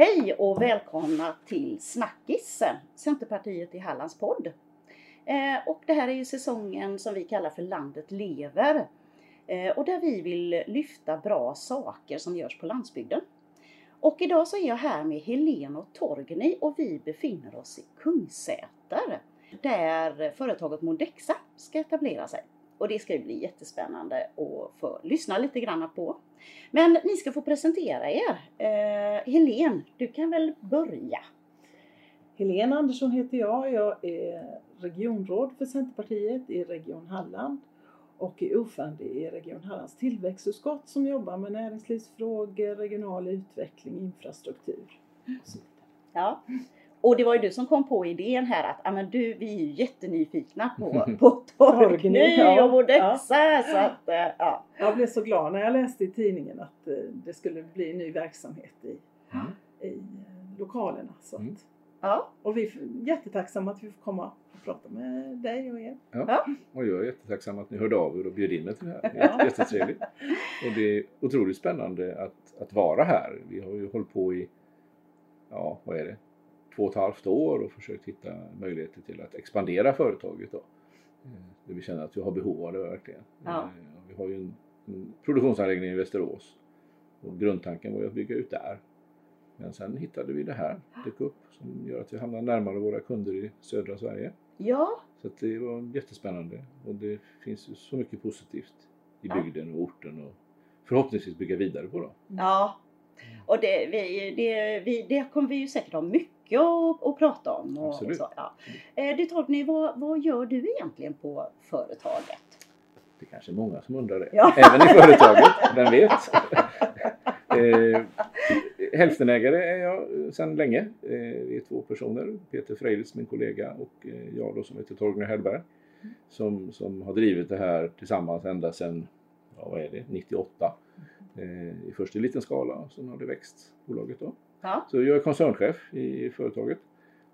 Hej och välkomna till Snackis, Centerpartiet i Hallands podd. Eh, och det här är ju säsongen som vi kallar för Landet lever. Eh, och där vi vill lyfta bra saker som görs på landsbygden. Och idag så är jag här med Helene och Torgny och vi befinner oss i Kungsäter. Där företaget Modexa ska etablera sig. Och det ska ju bli jättespännande att få lyssna lite grann på. Men ni ska få presentera er. Eh, Helene, du kan väl börja? Helene Andersson heter jag. Jag är regionråd för Centerpartiet i Region Halland och är ordförande i Region Hallands tillväxtutskott som jobbar med näringslivsfrågor, regional utveckling, infrastruktur och så vidare. Ja. Och det var ju du som kom på idén här att men du, vi är ju jättenyfikna på, på Torgny ja. och Modexa. Ja. Så att, eh, ja. Jag blev så glad när jag läste i tidningen att eh, det skulle bli ny verksamhet i, i eh, lokalerna. Så att, Mm. Ja. Och vi är jättetacksamma att vi får komma och prata med dig och er. Ja. Och jag är jättetacksam att ni hörde av er och bjöd in mig till det här. Ja. Jättetrevligt. Och det är otroligt spännande att, att vara här. Vi har ju hållit på i, ja vad är det, två och ett halvt år och försökt hitta möjligheter till att expandera företaget. Då. Eh, Där vi känner att vi har behov av det verkligen. Ja. Eh, Vi har ju en, en produktionsanläggning i Västerås. Och grundtanken var ju att bygga ut där. Men sen hittade vi det här, dök upp, som gör att vi hamnar närmare våra kunder i södra Sverige. ja, Så det var jättespännande och det finns ju så mycket positivt i bygden och orten och förhoppningsvis bygga vidare på då. ja. Och det, vi, det, vi, det kommer vi ju säkert ha mycket att, att prata om. Och, och Absolut. så, ja. Eh, Du Torgny, vad, vad gör du egentligen på företaget? Det är kanske är många som undrar det. Ja. Även i företaget, vem vet? eh, hälftenägare är jag sedan länge. Eh, vi är två personer. Peter Freilitz, min kollega och jag då som heter Torgny Hellberg. Som, som har drivit det här tillsammans ända sedan, ja, vad är det, 98. Eh, i först i liten skala och sen har det växt bolaget då. Ja. Så jag är koncernchef i företaget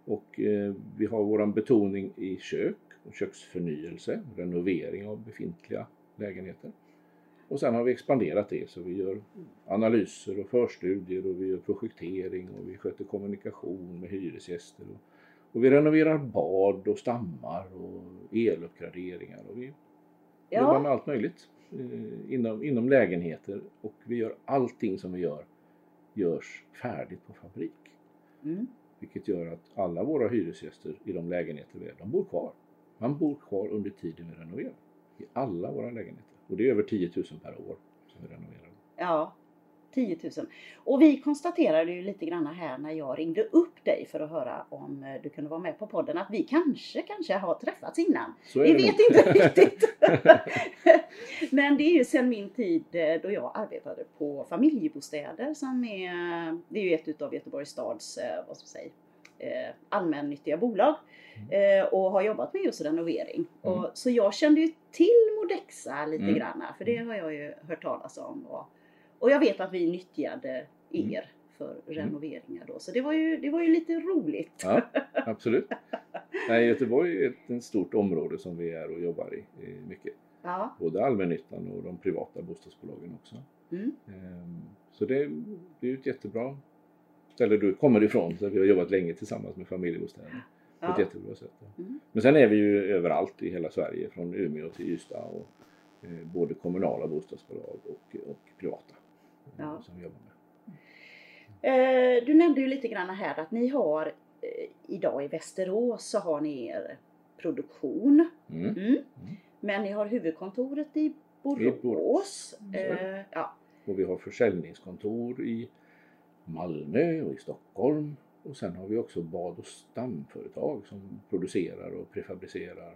och eh, vi har våran betoning i kök och köksförnyelse, renovering av befintliga lägenheter. Och sen har vi expanderat det så vi gör analyser och förstudier och vi gör projektering och vi sköter kommunikation med hyresgäster. Och, och vi renoverar bad och stammar och eluppgraderingar och vi jobbar med Ja, allt möjligt eh, inom, inom lägenheter och vi gör allting som vi gör görs färdigt på fabrik. mm. Vilket gör att alla våra hyresgäster i de lägenheter vi är, de bor kvar. Man bor kvar under tiden vi renoverar. I alla våra lägenheter. Och det är över 10 000 per år som vi renoverar. ja. 10 000. Och vi konstaterade ju lite grann här när jag ringde upp dig för att höra om eh, du kunde vara med på podden att vi kanske, kanske har träffats innan. Vi det vet inte riktigt. Men det är ju sedan min tid eh, då jag arbetade på familjebostäder som är, det är ju ett utav Göteborgs stads, eh, vad ska säga, allmännyttiga bolag. Eh, och har jobbat med just renovering. Mm. Och, så jag kände ju till Modexa lite Mm. grann, för det har jag ju hört talas om. Och, och jag vet att vi nyttjade er för renoveringar då. Så det var ju, det var ju lite roligt. Ja, absolut. Nej, Göteborg är ett, ett stort område som vi är och jobbar i mycket. Ja. Både allmännyttan och de privata bostadsbolagen också. Mm. Ehm, Så det, det är ett jättebra ställe du kommer ifrån. Så vi har jobbat länge tillsammans med familjebostäder. På ett Ja. jättebra sätt. Mm. Men sen är vi ju överallt i hela Sverige. Från Umeå till Ystad. Och, eh, både kommunala bostadsbolag och, och privata. Ja. Som vi jobbar med. Eh, Du nämnde ju lite grann här att ni har eh, idag i Västerås så har ni er produktion. Mm. Mm. Men ni har huvudkontoret i Borås. Borås. Eh, ja. Och vi har försäljningskontor i Malmö och i Stockholm. Och sen har vi också bad och stamföretag som producerar och prefabricerar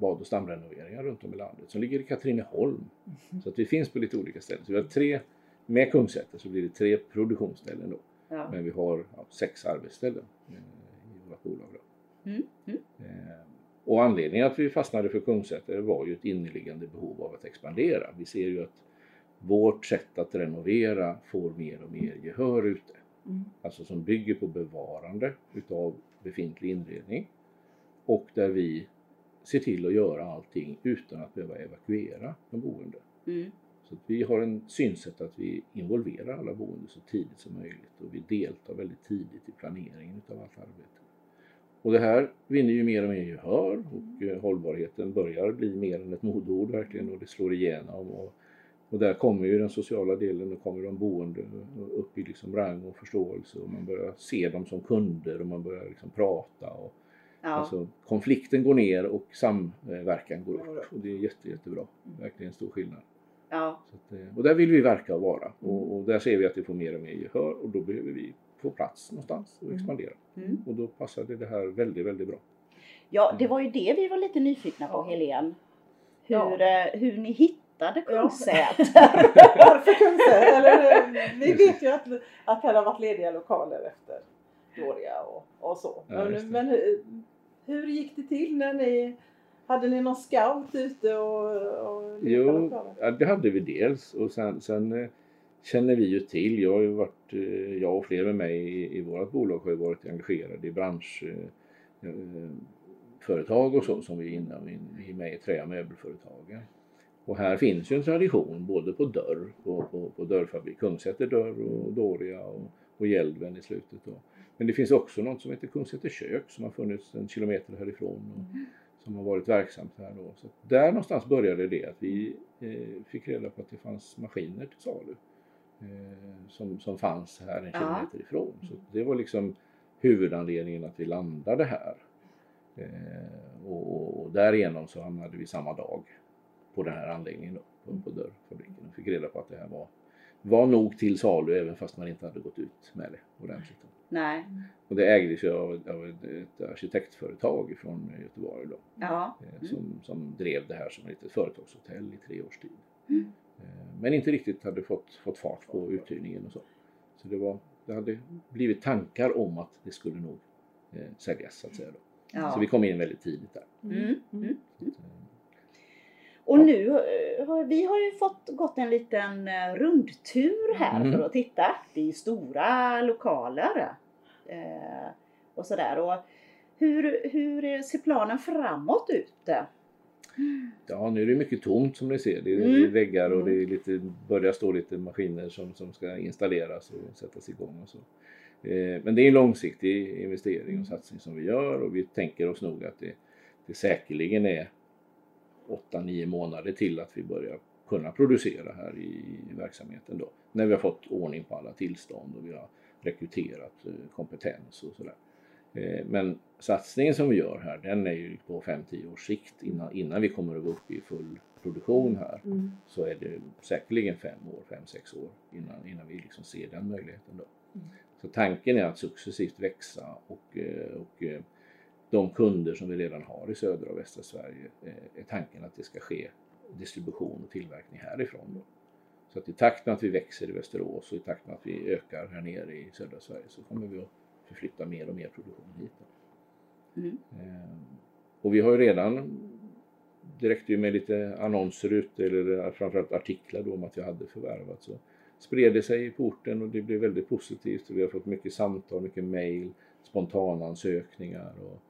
bad och stamrenoveringar runt om i landet. Som ligger i Katrineholm. Så att vi finns på lite olika ställen. Så vi har tre, med Kungsäter så blir det tre produktionsställen då. Ja. Men vi har ja, sex arbetsställen eh, i vårt bolag. Då. Mm. Mm. Eh, och anledningen att vi fastnade för Kungsäter var ju ett inneliggande behov av att expandera. Vi ser ju att vårt sätt att renovera får mer och mer gehör ute. Mm. Alltså som bygger på bevarande utav befintlig inredning. Och där vi ser till att göra allting utan att behöva evakuera de boende. Mm. Så vi har en synsätt att vi involverar alla boende så tidigt som möjligt och vi deltar väldigt tidigt i planeringen utav allt arbete. Och det här vinner ju mer och mer gehör och eh, hållbarheten börjar bli mer än ett modord verkligen och det slår igenom. Och, och där kommer ju den sociala delen och kommer de boende upp i liksom rang och förståelse och man börjar se dem som kunder och man börjar liksom prata. Och, Ja. Alltså, konflikten går ner och samverkan går upp och det är jätte, jättebra. Verkligen stor skillnad. ja. Så att, eh, och där vill vi verka och vara och, och där ser vi att vi får mer och mer gehör och då behöver vi få plats någonstans och expandera. Mm. Och då passade det här väldigt, väldigt bra. Ja, det var ju det vi var lite nyfikna på Ja. Helen. Hur, Ja. eh, hur ni hittade Ja. Kungsäter. Varför Kungsäter? Eller eh, vi vet ju att, att här har varit lediga lokaler efter Gloria och, och så. Ja, men men hur, gick det till när ni hade ni någon scout ute och, och Jo, ja, det hade vi dels och sen, sen eh, känner vi ju till, jag har ju varit, eh, jag och fler med mig i, i vårt bolag har ju varit engagerade i branschföretag eh, och så som vi är inne vi är med i trä och möbelföretagen. Och här finns ju en tradition både på dörr, på, på, på dörrfabrik, Kungsäter dörr och Doria och, och Gäldven i slutet. Då. Men det finns också något som heter Kungsäter kök som har funnits en kilometer härifrån. Och, som har varit verksamt här då. Så där någonstans började det att vi eh, fick reda på att det fanns maskiner till salu. Eh, som, som fanns här en Ja. kilometer ifrån. Så det var liksom huvudanledningen att vi landade här. Eh, och, och, och därigenom så hamnade vi samma dag på den här anläggningen då, på, på dörrfabriken och fick reda på att det här var, var nog till salu även fast man inte hade gått ut med det ordentligt. Nej. Och det ägdes ju av, av ett, arkitektföretag från Göteborg då. Ja. Eh, som, som drev det här som ett litet företagshotell i tre års tid. Mm. Eh, Men inte riktigt hade fått, fått fart på uthyrningen och så. Så det, var, det hade blivit tankar om att det skulle nog eh, säljas så att säga. Då. ja. Så vi kom in väldigt tidigt där. Mm. Mm. Så eh, Och nu eh, har vi har ju fått gått en liten eh, rundtur här Mm. för att titta. Det är ju stora lokaler. Eh, och sådär. Och hur, hur ser planen framåt ut? Ja, nu är det mycket tomt som ni ser. Det är, Mm. det är väggar och det är lite, börjar stå lite maskiner som, som ska installeras och sättas igång och så. Eh, men det är en långsiktig investering och satsning som vi gör och vi tänker oss nog att det, det säkerligen är 8-9 månader till att vi börjar kunna producera här i, verksamheten då. När vi har fått ordning på alla tillstånd och vi har rekryterat eh, kompetens och sådär. Eh, Men satsningen som vi gör här den är ju på 5-10 års sikt innan, innan vi kommer att gå upp i full produktion här. Mm. Så är det säkerligen 5 år, 5-6 år innan, innan vi liksom ser den möjligheten. Då. Mm. Så tanken är att successivt växa och, eh, och de kunder som vi redan har i södra och västra Sverige eh, är tanken att det ska ske distribution och tillverkning härifrån. Då. Så att i takt med att vi växer i Västerås och i takt med att vi ökar här nere i södra Sverige så kommer vi att förflytta mer och mer produktion hit. Mm. Eh, Och vi har ju redan direkt med lite annonser ute eller framförallt artiklar då om att vi hade förvärvat så spred det sig på orten och det blev väldigt positivt vi har fått mycket samtal, mycket mail, spontanansökningar och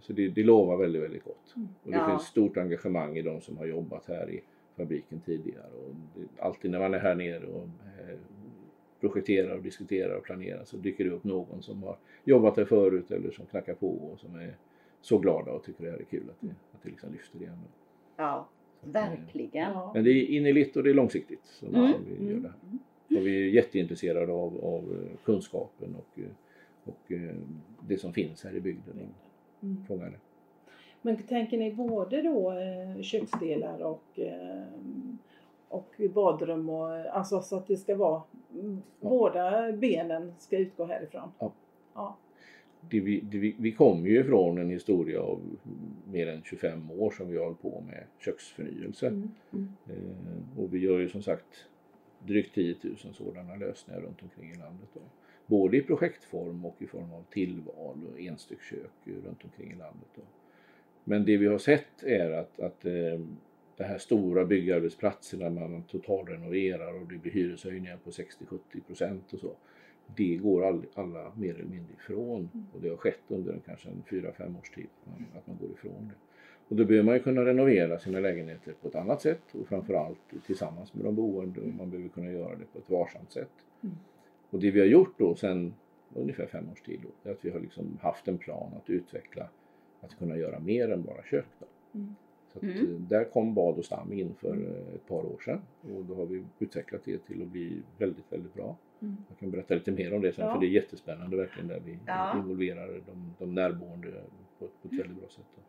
så det, det lovar väldigt, väldigt gott. Och det Ja. finns stort engagemang i de som har jobbat här i fabriken tidigare och det, alltid när man är här nere och eh, projekterar och diskuterar och planerar så dyker det upp någon som har jobbat här förut eller som knackar på och som är så glada och tycker det här är kul att det, att det liksom lyfter igen. Ja, eh, verkligen. Ja. Men det är innerligt och det är långsiktigt som, Mm. som vi gör Mm. det här. Och vi är jätteintresserade av, av eh, kunskapen och, eh, och eh, det som finns här i bygden. Mm. fångar det. Men tänker ni både då eh, köksdelar och, eh, och badrum och alltså så att det ska vara mm, Ja. båda benen ska utgå härifrån? Ja. ja. Det vi, det vi, vi kommer ju ifrån en historia av mer än 25 år som vi har hållit på med köksförnyelse. Mm. Mm. Eh, och vi gör ju som sagt drygt 10 000 sådana lösningar runt omkring i landet. Då. Både i projektform och i form av tillval och enstyckskök runt omkring i landet. Men det vi har sett är att, att eh, det här stora byggarbetsplatserna man totalrenoverar och det blir hyreshöjningar på 60-70 procent och så. Det går all, alla mer eller mindre ifrån och det har skett under en, kanske en 4-5 års tid att man, att man går ifrån det. Och då behöver man ju kunna renovera sina lägenheter på ett annat sätt och framförallt tillsammans med de boende och man behöver kunna göra det på ett varsamt sätt. Mm. Och det vi har gjort då sedan ungefär fem års tid då, är att vi har liksom haft en plan att utveckla att kunna göra mer än bara kök. Mm. Så att, Mm. eh, Där kom bad och stam in för eh, ett par år sedan och då har vi utvecklat det till att bli väldigt, väldigt bra. Mm. Jag kan berätta lite mer om det sen Ja. för det är jättespännande verkligen där vi Ja. involverar de, de närboende på, ett- på ett väldigt bra sätt. då.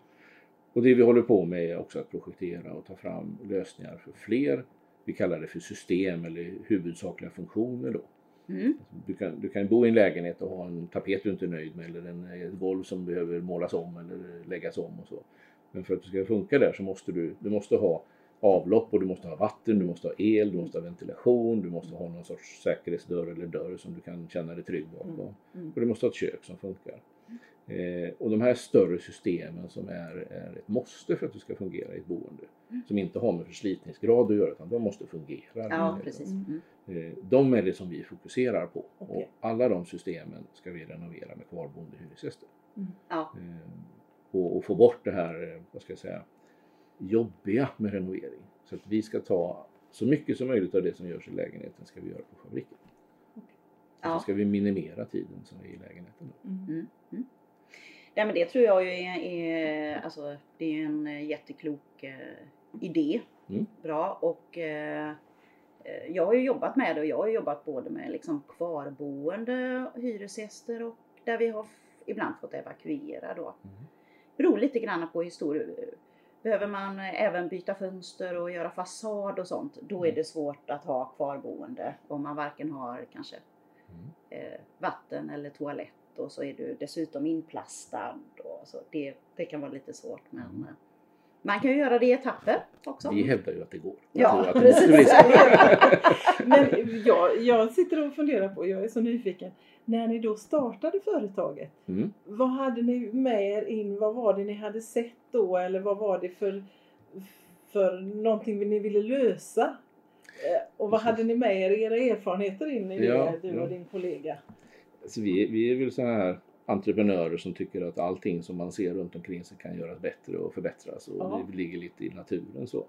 Och det vi håller på med är också att projektera och ta fram lösningar för fler, vi kallar det för system eller huvudsakliga funktioner då. Mm. Du kan, du kan bo i en lägenhet och ha en tapet du inte är nöjd med eller en, golv som behöver målas om eller läggas om och så. Men för att det ska funka där så måste du, du måste ha avlopp och du måste ha vatten, du måste ha el, du måste ha ventilation, du måste ha någon sorts säkerhetsdörr eller dörr som du kan känna dig trygg bakom. Mm. Mm. Och du måste ha ett kök som funkar. Eh, och de här större systemen som är, är ett måste för att det ska fungera i ett boende, som inte har med förslitningsgrad att göra utan de måste fungera. Ja, Eh, precis. Mm. Mm. Eh, De är det som vi fokuserar på Okej. och alla de systemen ska vi renovera med kvarboende hyresgäster. Ja. Eh, Och, och få bort det här, eh, vad ska jag säga, jobbiga med renovering. Så att vi ska ta så mycket som möjligt av det som görs i lägenheten ska vi göra på fabriken. Och så Ja. ska vi minimera tiden som är i lägenheten. Mm. Ja, men det tror jag är, är, alltså, det är en eh, jätteklok eh, idé. Mm. Bra och eh, eh, jag har ju jobbat med det och jag har jobbat både med liksom kvarboende hyresgäster och där vi har ibland fått evakuera då. Mm. Beror lite grann på hur stor Behöver man eh, även byta fönster och göra fasad och sånt, då är det svårt att ha kvarboende om man varken har kanske Mm. eh, vatten eller toalett och så är du dessutom inplastad. Och så det, det kan vara lite svårt men Mm. eh, man kan ju göra det i etapper också. Vi hävdar ju att det går. Jag Ja, tror att precis. Men jag, jag sitter och funderar på, jag är så nyfiken. När ni då startade företaget, Mm. vad hade ni med er in? Vad var det ni hade sett då? Eller vad var det för, för någonting ni ville lösa? Eh, Och vad hade ni med er, era erfarenheter in i Ja, det, du ja. och din kollega? Alltså vi, vi är väl sådana här entreprenörer som tycker att allting som man ser runt omkring sig kan göras bättre och förbättras och det ligger lite i naturen så.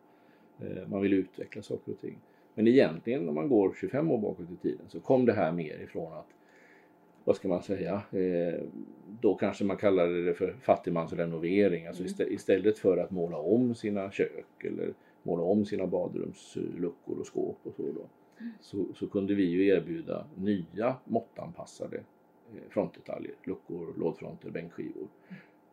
Eh, Man vill utveckla saker och ting. Men egentligen när man går 25 år bakåt i tiden så kom det här mer ifrån att vad ska man säga, eh, då kanske man kallade det för fattigmansrenovering. Alltså Mm. istä- istället för att måla om sina kök eller måla om sina badrumsluckor och skåp och så då. Så, så kunde vi ju erbjuda nya måttanpassade eh, frontdetaljer, luckor, lådfronter, bänkskivor.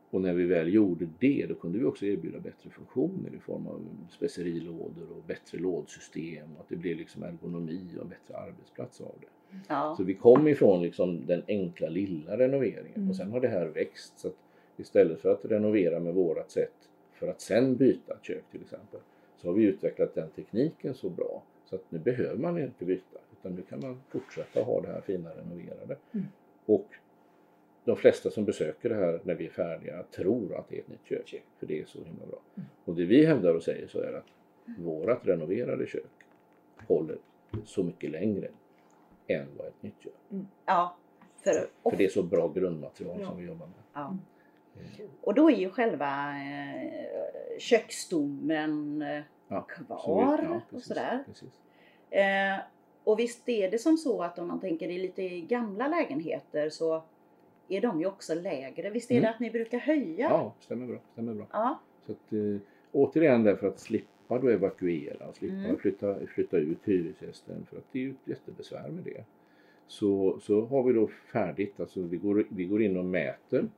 Och när vi väl gjorde det då kunde vi också erbjuda bättre funktioner i form av specerilådor och bättre lådsystem och att det blev liksom ergonomi och en bättre arbetsplats av det. Ja. Så vi kom ifrån liksom den enkla lilla renoveringen Mm. och sen har det här växt. Så istället för att renovera med vårat sätt för att sen byta ett kök till exempel så har vi utvecklat den tekniken så bra så att nu behöver man inte byta utan nu kan man fortsätta ha det här fina renoverade. Mm. Och de flesta som besöker det här när vi är färdiga tror att det är ett nytt kök för det är så himla bra. Mm. Och det vi hävdar och säger så är att vårat renoverade kök håller så mycket längre än vad ett nytt gör. ja. För, och, För det är så bra grundmaterial Ja. som vi jobbar med. ja. Eh, och då är ju själva eh, köksstommen eh, Ja, kvar så vi- ja, och precis, sådär. Precis. Eh, och visst är det som så att om man tänker i lite gamla lägenheter så är de ju också lägre. Visst är det Mm. att ni brukar höja? Ja, stämmer bra. Stämmer bra. Ja. Så att, eh, återigen därför att slippa då evakuera och slippa Mm. flytta, flytta ut hyresgästen för att det är ju ett jättebesvär med det. Så, så har vi då färdigt, alltså vi går, vi går in och mäter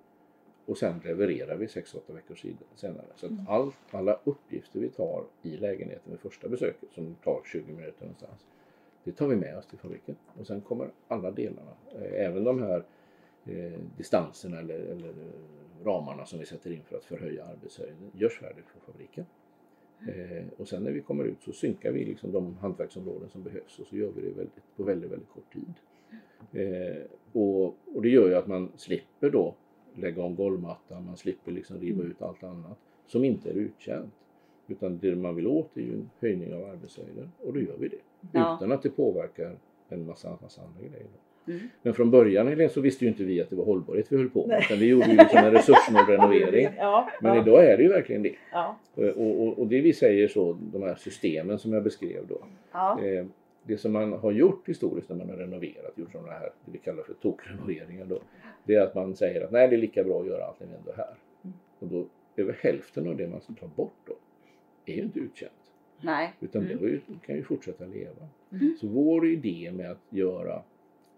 och sen levererar vi 6-8 veckor senare. Så att Mm. allt, alla uppgifter vi tar i lägenheten vid första besöket som tar 20 minuter någonstans det tar vi med oss till fabriken och sen kommer alla delarna, eh, även de här eh, distanserna eller, eller ramarna som vi sätter in för att förhöja arbetshöjden görs färdigt på fabriken. Eh, och sen när vi kommer ut så synkar vi liksom de hantverksområden som behövs och så gör vi det väldigt, på väldigt, väldigt kort tid. Eh, och, och det gör ju att man slipper då lägga om golvmattan, man slipper liksom riva ut allt annat som inte är uttjänt. Utan det man vill åt är ju en höjning av arbetshöjden och då gör vi det. Ja. Utan att det påverkar en massa, massa andra grejer. Mm. Men från början Helene, så visste ju inte vi att det var hållbarhet vi höll på med. Utan vi gjorde ju liksom en resurssnål renovering. Ja, Men ja, idag är det ju verkligen det. ja. Och, och, och det vi säger så, de här systemen som jag beskrev då. Eh, det som man har gjort historiskt när man har renoverat, gjort sådana här, det vi kallar för tokrenoveringar då. Det är att man säger att nej det är lika bra att göra allt när vi ändå är här. Mm. Och då, över hälften av det man tar bort då, är ju inte uttjänt. Nej. Utan Mm. det ju, kan ju fortsätta leva. Mm. Så vår idé med att göra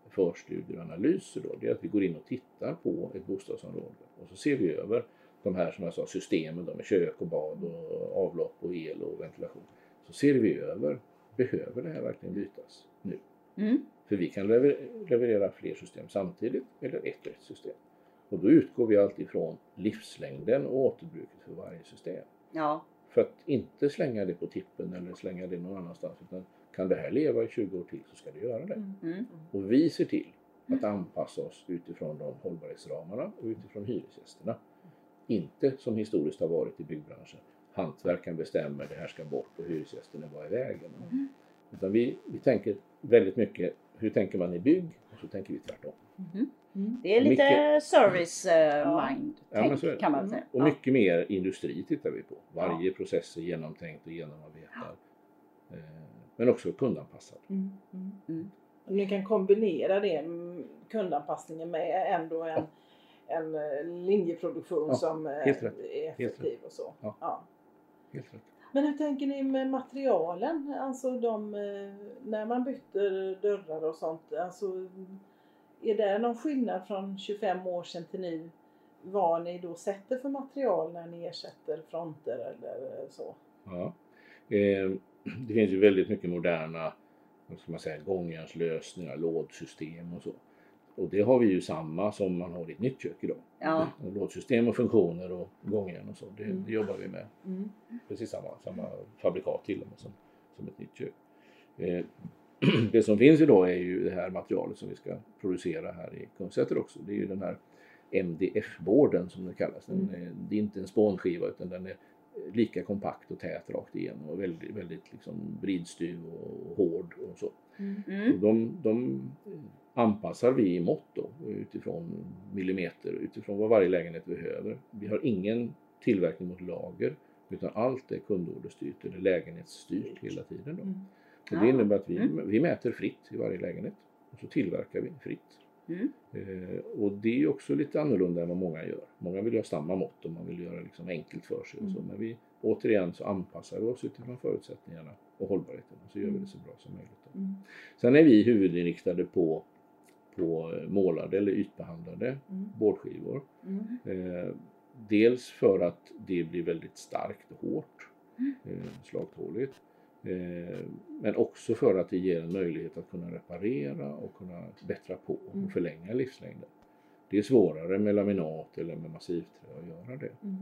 förstudier och analyser då, det är att vi går in och tittar på ett bostadsområde och så ser vi över de här som jag sa systemen då, med kök och bad och avlopp och el och ventilation. Så ser vi över, behöver det här verkligen bytas nu? Mm. För vi kan lever- leverera fler system samtidigt eller ett och ett system. Och då utgår vi alltid från livslängden och återbruket för varje system. Ja. För att inte slänga det på tippen eller slänga det någon annanstans. Utan kan det här leva i 20 år till så ska det göra det. Mm. Mm. Och vi ser till att anpassa oss utifrån de hållbarhetsramarna och utifrån hyresgästerna. Inte som historiskt har varit i byggbranschen. Hantverkaren bestämmer, det här ska bort och hyresgästen är bara i vägen. Mm. Utan vi, vi tänker väldigt mycket, hur tänker man i bygg? Och så tänker vi tvärtom. Mm. Mm. Det är lite Mycket- service eh, Ja. mind Ja, tänk, kan man säga. Och Ja. mycket mer industri tittar vi på. Varje process är genomtänkt och genomarbetad. Eh, Men också kundanpassad. Mm. Mm. Mm. Och Ni kan kombinera det, mm, kundanpassningen med ändå en, en eh, linjeproduktion Ja, som är effektiv och så. Ja. Helt rätt. Men hur tänker ni med materialen? Alltså de, eh, när man byter dörrar och sånt. Alltså, är det någon skillnad från 25 år sedan till nu? Vad ni då sätter för material när ni ersätter fronter eller så? Ja. Ehm, det finns ju väldigt mycket moderna vad ska man säga, gångjärnslösningar, lådsystem och så. Och det har vi ju samma som man har i ett nytt kök idag. Ja. Och och funktioner och gångjärn och så, det, Mm. det jobbar vi med. Mm. Precis samma, samma fabrikat till och med som, som ett nytt kök. Eh, det som finns idag är ju det här materialet som vi ska producera här i Kungssäter också. Det är ju den här MDF-boarden som det kallas. Den är, det är inte en spånskiva utan den är lika kompakt och tät rakt igenom och väldigt, väldigt liksom bridstyv och hård och så. Mm. Och Mm. de, de anpassar vi i mått då, utifrån millimeter, utifrån vad varje lägenhet behöver. Vi har ingen tillverkning mot lager utan allt är kundorderstyrt eller lägenhetsstyrt hela tiden. Då. Mm. Och det innebär att vi, Mm. vi mäter fritt i varje lägenhet och så tillverkar vi fritt. Mm. Eh, och det är också lite annorlunda än vad många gör. Många vill ha samma mått och man vill göra liksom enkelt för sig. Och så. Mm. Men vi, återigen så anpassar vi oss utifrån förutsättningarna och hållbarheten och så gör vi Mm. det så bra som möjligt. Då. Mm. Sen är vi huvudinriktade på, på målade eller ytbehandlade Mm. boardskivor. Mm. Eh, dels för att det blir väldigt starkt och hårt, eh, slagtåligt. Eh, men också för att det ger en möjlighet att kunna reparera och kunna bättra på Mm. och förlänga livslängden. Det är svårare med laminat eller med massivträ att göra det. Mm.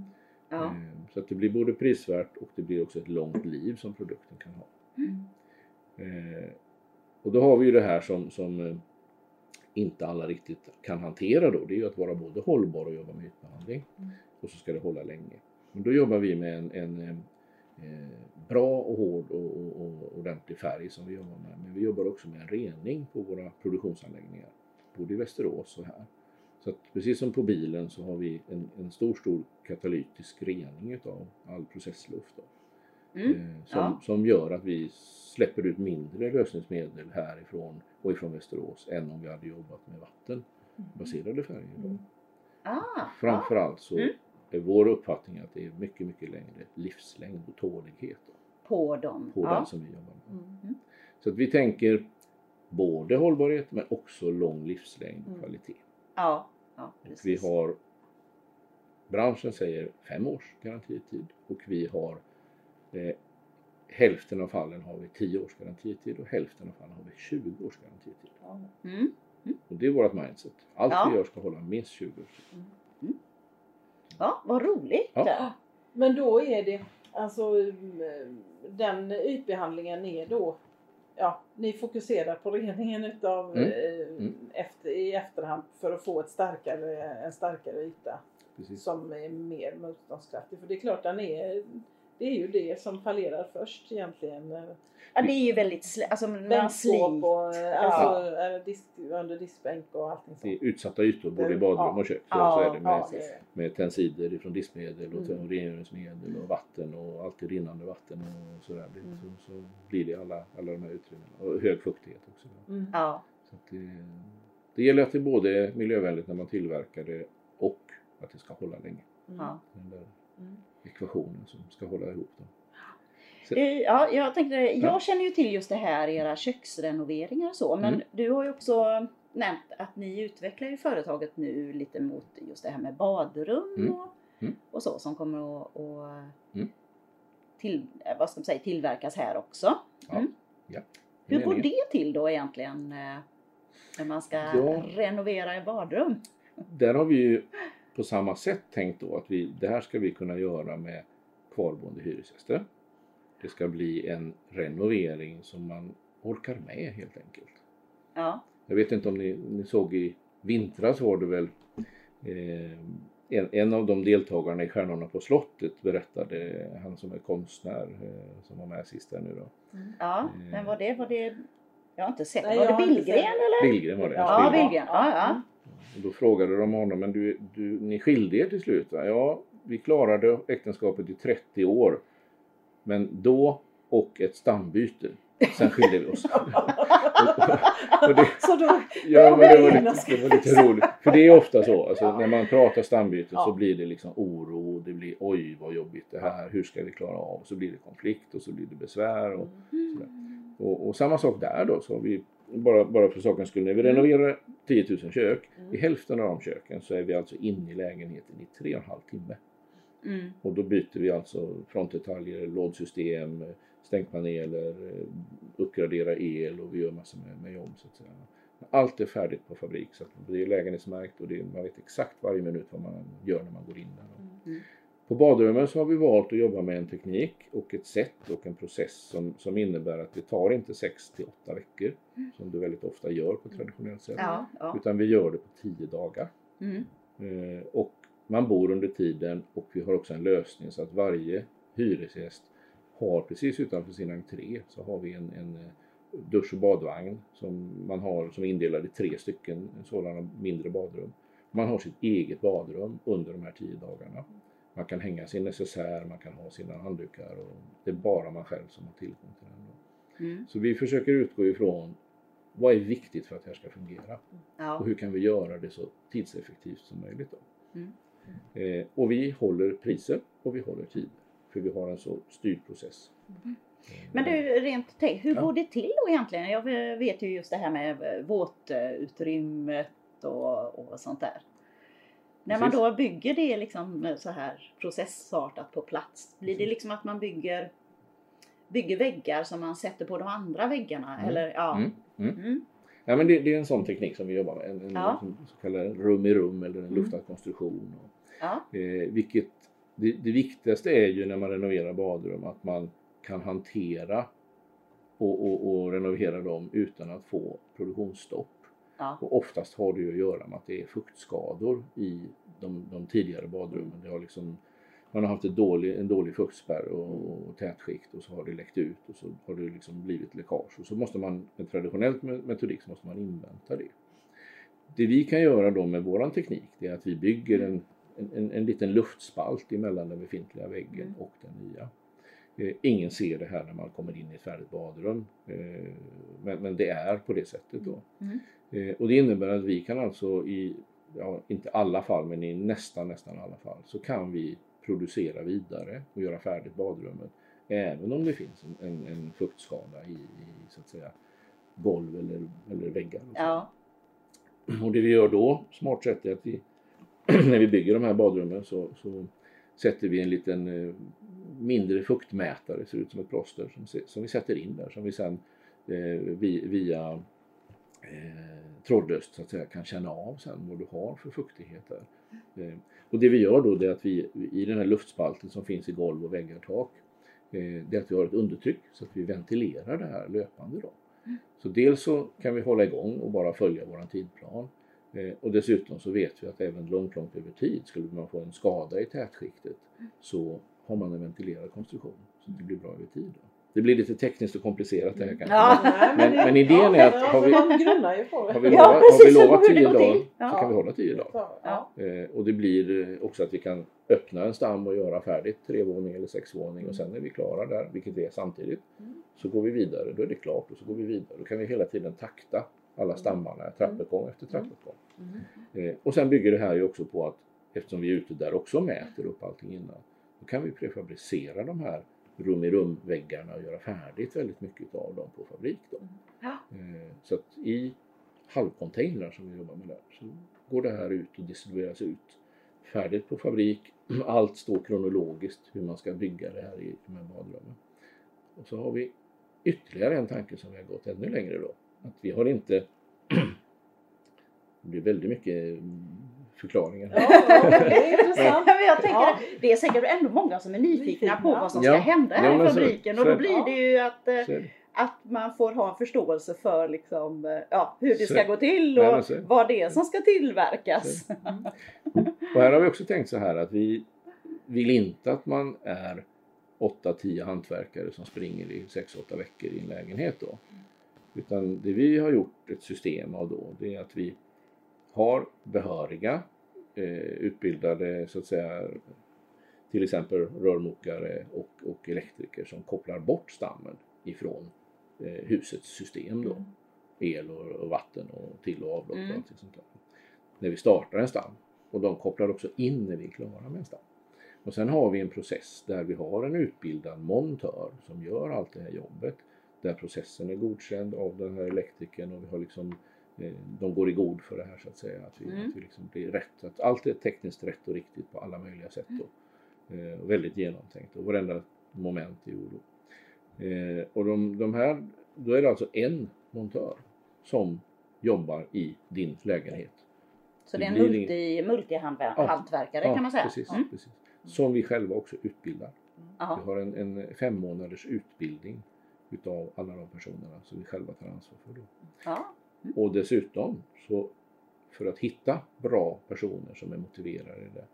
Ja. Eh, så att det blir både prisvärt och det blir också ett långt liv som produkten kan ha. Mm. Eh, och då har vi ju det här som, som eh, inte alla riktigt kan hantera då. Det är ju att vara både hållbar och jobba med ytbehandling. Mm. Och så ska det hålla länge. Men då jobbar vi med en, en eh, eh, bra och hård och, och, och ordentlig färg som vi jobbar med. Men vi jobbar också med en rening på våra produktionsanläggningar. Både i Västerås och här. Så att precis som på bilen så har vi en, en stor, stor katalytisk rening utav all processluft. Då. Mm. Eh, som, Ja. som gör att vi släpper ut mindre lösningsmedel härifrån och ifrån Västerås än om vi hade jobbat med vattenbaserade färger. Då. Mm. Ah. Framförallt så Mm. är vår uppfattning att det är mycket, mycket längre livslängd och tålighet På dem. på ja. den som vi jobbar med. Mm. Så att vi tänker både hållbarhet men också lång livslängd och Mm. kvalitet. Ja. ja Och vi precis. har branschen säger fem års garantitid och vi har eh, hälften av fallen har vi 10 års garantitid och hälften av fallen har vi 20 års garantitid. Ja. Mm. Och det är vårt mindset. Allt Ja. vi gör ska hålla minst 20 år. Ja, vad roligt. Ja. Men då är det alltså mm, den ytbehandlingen är då Ja, ni fokuserar på reningen utav Mm. eh, Mm. Efter, i efterhand för att få ett starkare, en starkare yta Precis. som är mer motståndskraftig. För det är klart den är Det är ju det som fallerar först egentligen. Ja, det är ju väldigt sli- alltså man Bänkskåp och eh, alltså, eh, disk, under diskbänk och allting Det är sånt. utsatta ytor både i badrum och kök. Ja, så är det med, Ja, det är, med tensider ifrån diskmedel och Mm. rengöringsmedel och vatten och alltid rinnande vatten och sådär. Det- Mm. Så, så blir det alla, alla de här utrymmena. Och hög fuktighet också. mm. Ja. Så att det, det gäller att det är både miljövänligt när man tillverkar det och att det ska hålla länge. Mm. Ja. Mm. Ekvationen som ska hålla ihop dem. Eh, Ja, jag tänkte, jag Ja. känner ju till just det här, era köksrenoveringar och så, men Mm. du har ju också nämnt att ni utvecklar ju företaget nu lite mot just det här med badrum Mm. Och, Mm. och så som kommer att, att Mm. till, eh, vad ska man säga, tillverkas här också. Ja. Mm. Ja. Hur går det till då egentligen eh, när man ska renovera ett badrum? Där har vi ju på samma sätt tänkt då att vi, det här ska vi kunna göra med kvarboende hyresgäster. Det ska bli en renovering som man orkar med helt enkelt. Ja, Jag vet inte om ni, ni såg i vintras var det väl eh, en, en av de deltagarna i Stjärnorna på slottet berättade, han som är konstnär eh, som var med sist där nu då. ja. Mm. men var det, var det, jag har inte sett, Nej, var det Billgren eller? Billgren var det. Ja, Billgren. Billgren. Ja, ja. Och då frågade de honom, men du, du, ni skilde er till slut va? Ja, vi klarade äktenskapet i 30 år. Men då och ett stambyte. Sen skilde vi oss. och det, Så då, ja, men det, var lite, det var lite roligt. För det är ofta så. Alltså, När man pratar stambyte så Ja. blir det liksom oro. Det blir oj vad jobbigt det här. Hur ska vi klara av? Så blir det konflikt och så blir det besvär. Och, sådär. Och, och samma sak där då. Så har vi, bara, bara för sakens skull, när vi renoverar 10 000 kök. I hälften av de köken så är vi alltså inne i lägenheten i tre och en halv timme. Mm. Och då byter vi alltså frontdetaljer, lådsystem, stänkpaneler, eh, uppgraderar el och vi gör massor med, med jobb så att säga. Allt är färdigt på fabrik så det är lägenhetsmärkt och det är, man vet exakt varje minut vad man gör när man går in där. Mm. På badrummen så har vi valt att jobba med en teknik och ett sätt och en process som, som innebär att det tar inte 6 till 8 veckor som det väldigt ofta gör på traditionellt sätt. Ja, ja. Utan vi gör det på 10 dagar. Mm. Eh, och man bor under tiden och vi har också en lösning så att varje hyresgäst har precis utanför sin entré så har vi en, en eh, dusch och badvagn som man har som är indelad i tre stycken sådana mindre badrum. Man har sitt eget badrum under de här tio dagarna. Man kan hänga sin necessär, man kan ha sina handdukar och det är bara man själv som har tillgång till den. Mm. Så vi försöker utgå ifrån vad är viktigt för att det här ska fungera? Ja. Och hur kan vi göra det så tidseffektivt som möjligt? Mm. Eh, och vi håller priser och vi håller tider. För vi har en så styrd process. Eh, Men du, rent tänk, hur Ja. går det till då egentligen? Jag vet ju just det här med våtutrymmet och, och sånt där. När man då bygger det liksom så här processartat på plats, blir det liksom att man bygger, bygger väggar som man sätter på de andra väggarna? Mm. Eller, ja. Mm, mm. Mm. Ja, men det, det är en sån teknik som vi jobbar med. En, en Ja. så kallad rum i rum eller en Mm. luftad konstruktion. Och, ja. eh, vilket, det, det viktigaste är ju när man renoverar badrum att man kan hantera och, och, och renovera dem utan att få produktionsstopp. Ja. Och oftast har det ju att göra med att det är fuktskador i de, de tidigare badrummen. Det har liksom, man har haft dålig, en dålig fuktspärr och, och tätskikt och så har det läckt ut och så har det liksom blivit läckage. Och så måste man med traditionell me- metodik så måste man invänta det. Det vi kan göra då med våran teknik det är att vi bygger en, en, en, en liten luftspalt emellan den befintliga väggen Mm. och den nya. Eh, ingen ser det här när man kommer in i ett färdigt badrum. Eh, men, men det är på det sättet då. Mm. Eh, och det innebär att vi kan alltså i, ja, inte alla fall, men i nästan, nästan alla fall, så kan vi producera vidare och göra färdigt badrummet. Även om det finns en, en, en fuktskada i, i så att säga golv eller, eller väggar. Och, ja. och det vi gör då, smart sätt, är att vi, när vi bygger de här badrummen så, så sätter vi en liten eh, mindre fuktmätare, ser ut som ett plåster, som, som vi sätter in där, som vi sen eh, vi, via eh, trådlöst så att säga kan känna av sen vad du har för fuktighet där. Eh, och det vi gör då det är att vi i den här luftspalten som finns i golv och väggar och tak eh, det är att vi har ett undertryck så att vi ventilerar det här löpande då. Så dels så kan vi hålla igång och bara följa våran tidplan eh, och dessutom så vet vi att även långt, långt över tid skulle man få en skada i tätskiktet så har man en ventilerad konstruktion så det blir bra över tid. Då. Det blir lite tekniskt och komplicerat det här kanske. Ja. Men- det- men idén är att ja, har vi-. Har vi Ja, lovat, har vi lovat hur det 10 går dagar. Ja. så kan vi hålla 10 dagar. Ja. Ja. Eh, och det blir också att vi kan öppna en stam och göra färdigt trevåning eller sexvåning och sen är vi klara där, vilket vi är samtidigt. Mm. Så går vi vidare, då är det klart och så går vi vidare. Då kan vi hela tiden takta alla stammarna, trappuppgång efter trappuppgång. Mm. Eh, och sen bygger det här ju också på att eftersom vi är ute där också och mäter upp allting innan, då kan vi prefabricera de här rum i rum-väggarna och göra färdigt väldigt mycket av dem på fabrik. Då. Ja. Eh, så att i halvcontainrar som vi jobbar med där så går det här ut och distribueras ut färdigt på fabrik. Allt står kronologiskt hur man ska bygga det här i de här badrummen. Och så har vi ytterligare en tanke som vi har gått ännu längre då. Att vi har inte det blir väldigt mycket förklaringar. Ja, det är intressant. Men jag tänker Ja. det är säkert ändå många som är nyfikna på vad som Ja. ska hända här i så- fabriken och då blir det ju att, eh, att man får ha en förståelse för liksom, eh, ja, hur det Så- ska gå till Nej, och så- vad det är som ska tillverkas. Och här har vi också tänkt så här att vi vill inte att man är 8-10 hantverkare som springer i 6-8 veckor i en lägenhet då. Utan det vi har gjort ett system av då, det är att vi har behöriga eh, utbildade så att säga till exempel rörmokare och, och elektriker som kopplar bort stammen ifrån eh, husets system då. El och, och vatten och till och avlopp Mm. och allt sånt där. När vi startar en stam. Och de kopplar också in när vi är klara med en stam. Och sen har vi en process där vi har en utbildad montör som gör allt det här jobbet. Där processen är godkänd av den här elektrikern och vi har liksom de går i god för det här så att säga. Att vi, Mm. att vi liksom blir rätt. Att allt är tekniskt rätt och riktigt på alla möjliga sätt. Då. Eh, och väldigt genomtänkt och varenda moment är gjord. Eh, och de, de här, då är det alltså en montör som jobbar i din lägenhet. Så det är en Det multi, multihantverkare Ja. kan man säga. Precis, Mm. precis. Som vi själva också utbildar. Vi har en, en fem månaders utbildning utav alla de personerna som vi själva tar ansvar för. Då. Ja. Och dessutom så för att hitta bra personer som är motiverade där,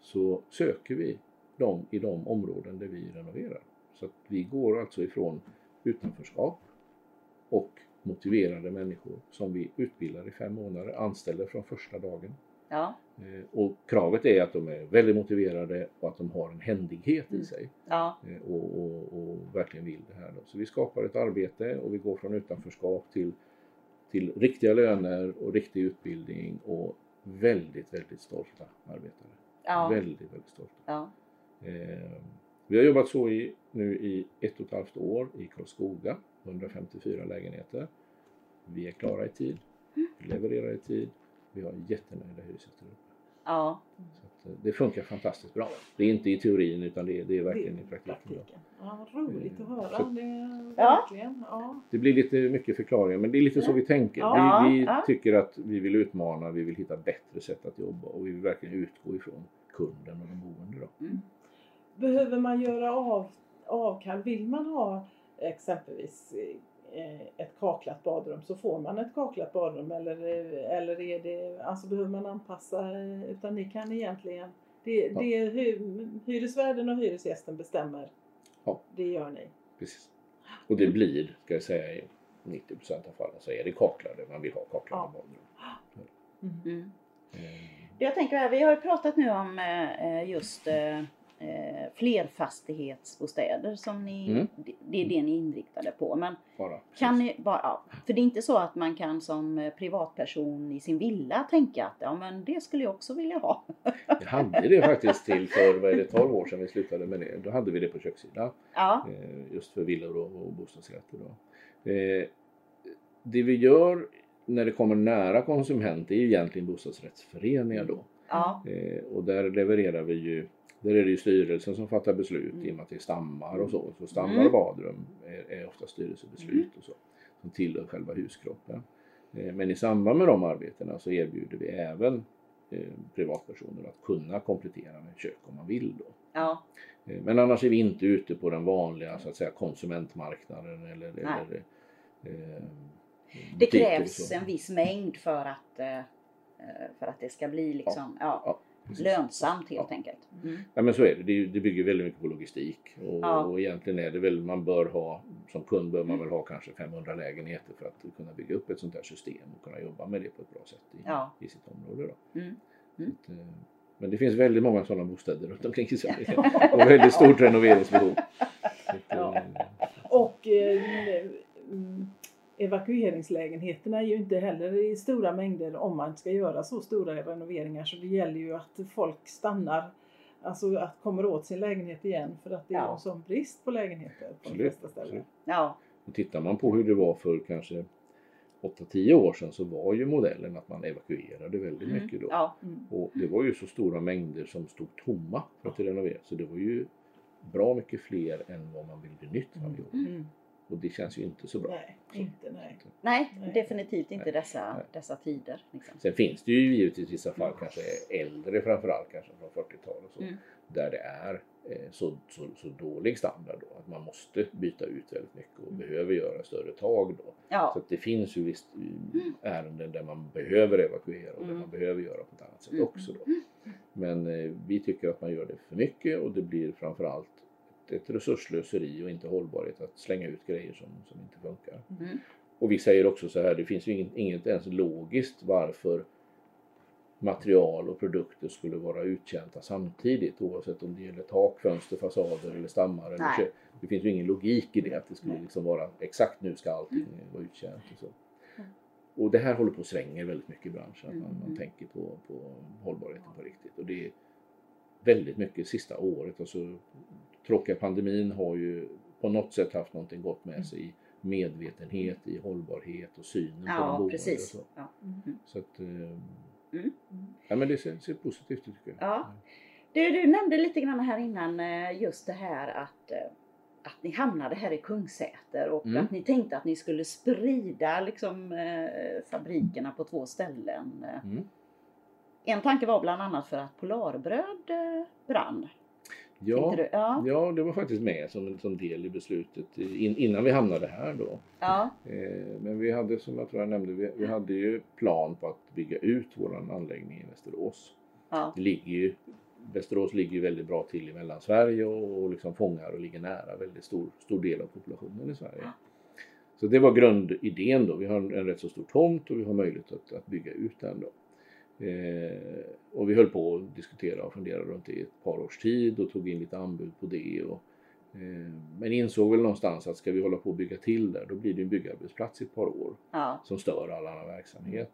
så söker vi dem i de områden där vi renoverar. Så att vi går alltså ifrån utanförskap och motiverade människor som vi utbildar i fem månader, anställer från första dagen. Ja. Eh, Och kravet är att de är väldigt motiverade och att de har en händighet i Mm. sig Ja. eh, och, och, och verkligen vill det här. Då. Så vi skapar ett arbete och vi går från utanförskap till, till riktiga löner och riktig utbildning och väldigt, väldigt stolta arbetare. Ja. Väldigt, väldigt stolta. Ja. Eh, vi har jobbat så i, nu i ett och ett halvt år i Karlskoga, 154 lägenheter. Vi är klara i tid, vi levererar i tid, vi har jättenöjda hyresgäster uppe. Ja. Så att, eh, det funkar fantastiskt bra. Det är inte i teorin utan det är, det är verkligen Det i praktiken. Ja, vad roligt att höra. Så- Det är Ja. verkligen. Ja. Det blir lite mycket förklaringar men det är lite så vi tänker. Ja, vi vi ja. tycker att vi vill utmana, vi vill hitta bättre sätt att jobba och vi vill verkligen utgå ifrån kunden och de boende. Då. Behöver man göra av, avkall? Vill man ha exempelvis eh, ett kaklat badrum så får man ett kaklat badrum eller, eh, eller är det, alltså behöver man anpassa eh, utan ni kan egentligen det, Ja. det är hy, hyresvärden och hyresgästen bestämmer. Ja. Det gör ni. Precis. Och det blir, ska jag säga, i 90 av fallen så är det kaklade. Man vill ha kaklade Ja. badrum. Mm. Eh, Jag tänker här, vi har pratat nu om eh, just eh, flerfastighetsbostäder som ni, Mm. det, det är det ni är inriktade på. Men Bara. kan ni bara, ja, för det är inte så att man kan som eh, privatperson i sin villa tänka att ja men det skulle jag också vilja ha. Vi hade det faktiskt till för vad är det, 12 år sedan vi slutade med det. Då hade vi det på kökssidan. Ja, eh, just för villor och, och bostadsrätter. Då. Eh, det vi gör när det kommer nära konsument är ju egentligen bostadsrättsföreningar då. ja, Eh, och där levererar vi ju, där är det ju styrelsen som fattar beslut Mm. i och med att det är stammar och så. Så stammar Mm. och badrum är, är ofta styrelsebeslut och så. Som tillhör själva huskroppen. Eh, men i samband med de arbetena så erbjuder vi även eh, privatpersoner att kunna komplettera med kök om man vill då. ja, Eh, Men annars är vi inte ute på den vanliga så att säga, konsumentmarknaden eller, eller eh, det krävs en viss mängd för att, för att det ska bli liksom, ja. Ja. Precis. lönsamt helt Ja. enkelt. Mm. Ja men så är det. Det, det bygger väldigt mycket på logistik. Och, Ja. och egentligen är det väl, man bör ha, som kund bör man väl ha kanske 500 lägenheter för att kunna bygga upp ett sånt här system och kunna jobba med det på ett bra sätt i, Ja. i sitt område. Då. Mm. Så att, eh, men det finns väldigt många sådana bostäder runt omkring i Sverige och väldigt stort renoveringsbehov. Så att, Ja. eh, Och eh, mm, evakueringslägenheterna är ju inte heller i stora mängder om man ska göra så stora renoveringar så det gäller ju att folk stannar, alltså att kommer åt sin lägenhet igen för att det är Ja. en sån brist på lägenheter på de flesta ställen. Ja, Och tittar man på hur det var för kanske 8-10 år sedan så var ju modellen att man evakuerade väldigt Mm. mycket då. ja, Mm. Och det var ju så stora mängder som stod tomma för att renovera. Så det var ju bra mycket fler än vad man vill bli nytt varje år. Mm. Och det känns ju inte så bra. Nej, inte nej. nej, Nej. definitivt inte Nej. dessa, Nej. dessa tider. Liksom. Sen finns det ju givetvis vissa fall, kanske äldre framförallt, kanske från 40-talet och så, Mm. där det är eh, så, så, så dålig standard då att man måste byta ut väldigt mycket och behöver göra större tag då. Så Ja, att det finns ju visst eh, ärenden där man behöver evakuera och där Mm. man behöver göra på ett annat sätt Mm. också. Då. Men eh, vi tycker att man gör det för mycket och det blir framförallt ett, ett resurslöseri och inte hållbarhet att slänga ut grejer som, som inte funkar. Mm. Och vi säger också så här, det finns ju inget, inget ens logiskt varför material och produkter skulle vara uttjänta samtidigt oavsett om det gäller tak, fönster, fasader eller stammar. Eller kö- det finns ju ingen logik i det att det skulle liksom vara exakt nu ska allting vara uttjänt. Och, så. Mm. och det här håller på att svänger väldigt mycket i branschen, att man, Mm. man tänker på, på hållbarheten på riktigt. Och det väldigt mycket sista året. Alltså, tråkiga pandemin har ju på något sätt haft någonting gott med sig i medvetenhet, i hållbarhet och synen på de ja boende. och precis. Så, Ja. så att, eh, Mm. ja, men det ser, ser positivt ut tycker jag. Ja. Du, du nämnde lite grann här innan eh, just det här att, eh, att ni hamnade här i Kungsäter och Mm. att ni tänkte att ni skulle sprida liksom, fabrikerna på två ställen. Mm. En tanke var bland annat för att Polarbröd eh, brann. Ja? Ja. ja, det var faktiskt med som som del i beslutet in, innan vi hamnade här då. Ja. Eh, men vi hade, som jag tror jag nämnde, vi, vi hade ju plan på att bygga ut vår anläggning i Västerås. Ja. Det ligger ju, Västerås ligger ju väldigt bra till i Mellansverige och, och liksom fångar och ligger nära väldigt stor, stor del av populationen i Sverige. Så det var grundidén då. Vi har en, en rätt så stor tomt och vi har möjlighet att, att bygga ut den då. Eh, och vi höll på att diskutera och fundera runt det i ett par års tid och tog in lite anbud på det. Och, eh, men insåg väl någonstans att ska vi hålla på att bygga till där då blir det en byggarbetsplats i ett par år Ja. som stör all annan verksamhet.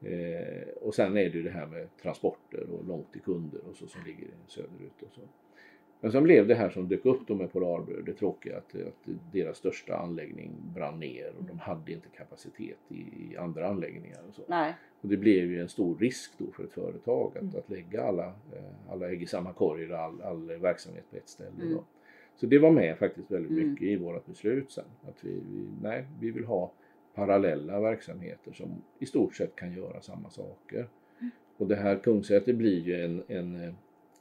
Eh, och sen är det ju det här med transporter och långt till kunder och så som ligger söderut och så. Men sen blev det här som dök upp då med Polarbröd, det tråkiga att, att deras största anläggning brann ner och de hade inte kapacitet i, andra anläggningar och så. Nej. Och det blev ju en stor risk då för ett företag att, Mm. att lägga alla, eh, alla ägg i samma korg och all, all verksamhet på ett ställe. Mm. Så det var med faktiskt väldigt Mm. mycket i vårt beslut sen. Att vi, vi, nej, vi vill ha parallella verksamheter som i stort sett kan göra samma saker. Mm. Och det här Kungsäter blir ju en, en eh,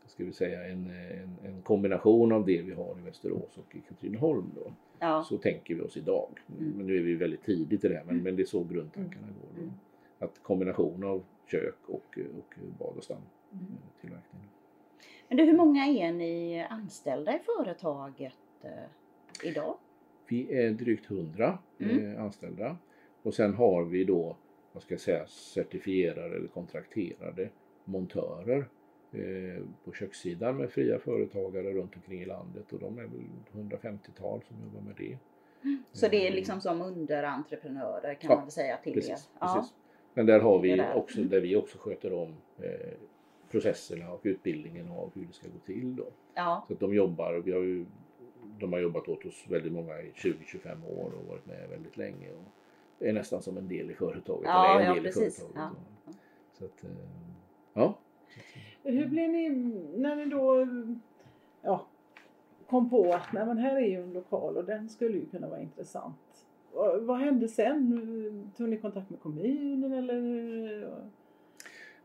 ska vi säga, en, en, en kombination av det vi har i Västerås och i Katrineholm. Då. Ja. Så tänker vi oss idag. Mm. Men nu är vi väldigt tidigt i det här, men, men det är så grundtankarna går. Då. Mm. Att kombination av kök och, och bad och stamtillverkning. Men du, hur många är ni anställda i företaget eh, idag? Vi är drygt 100 Mm. eh, anställda och sen har vi då, vad ska jag säga, certifierade eller kontrakterade montörer eh, på kökssidan med fria företagare runt omkring i landet och de är väl 150-tal som jobbar med det. Så det är liksom som underentreprenörer kan Ja, man väl säga till Precis, er? Ja. precis. Men där har vi också, där vi också sköter om eh, processerna och utbildningen av hur det ska gå till då. Ja. Så att de jobbar, vi har ju, de har jobbat åt oss väldigt många i 20-25 år och varit med väldigt länge. Och är nästan som en del i företaget. Ja, eller en ja, del precis. I företaget. Ja. Så att, eh, ja. Hur blev ni, när ni då ja, kom på att nej, men här är ju en lokal och den skulle ju kunna vara intressant. Vad, vad hände sen? Tog ni kontakt med kommunen eller?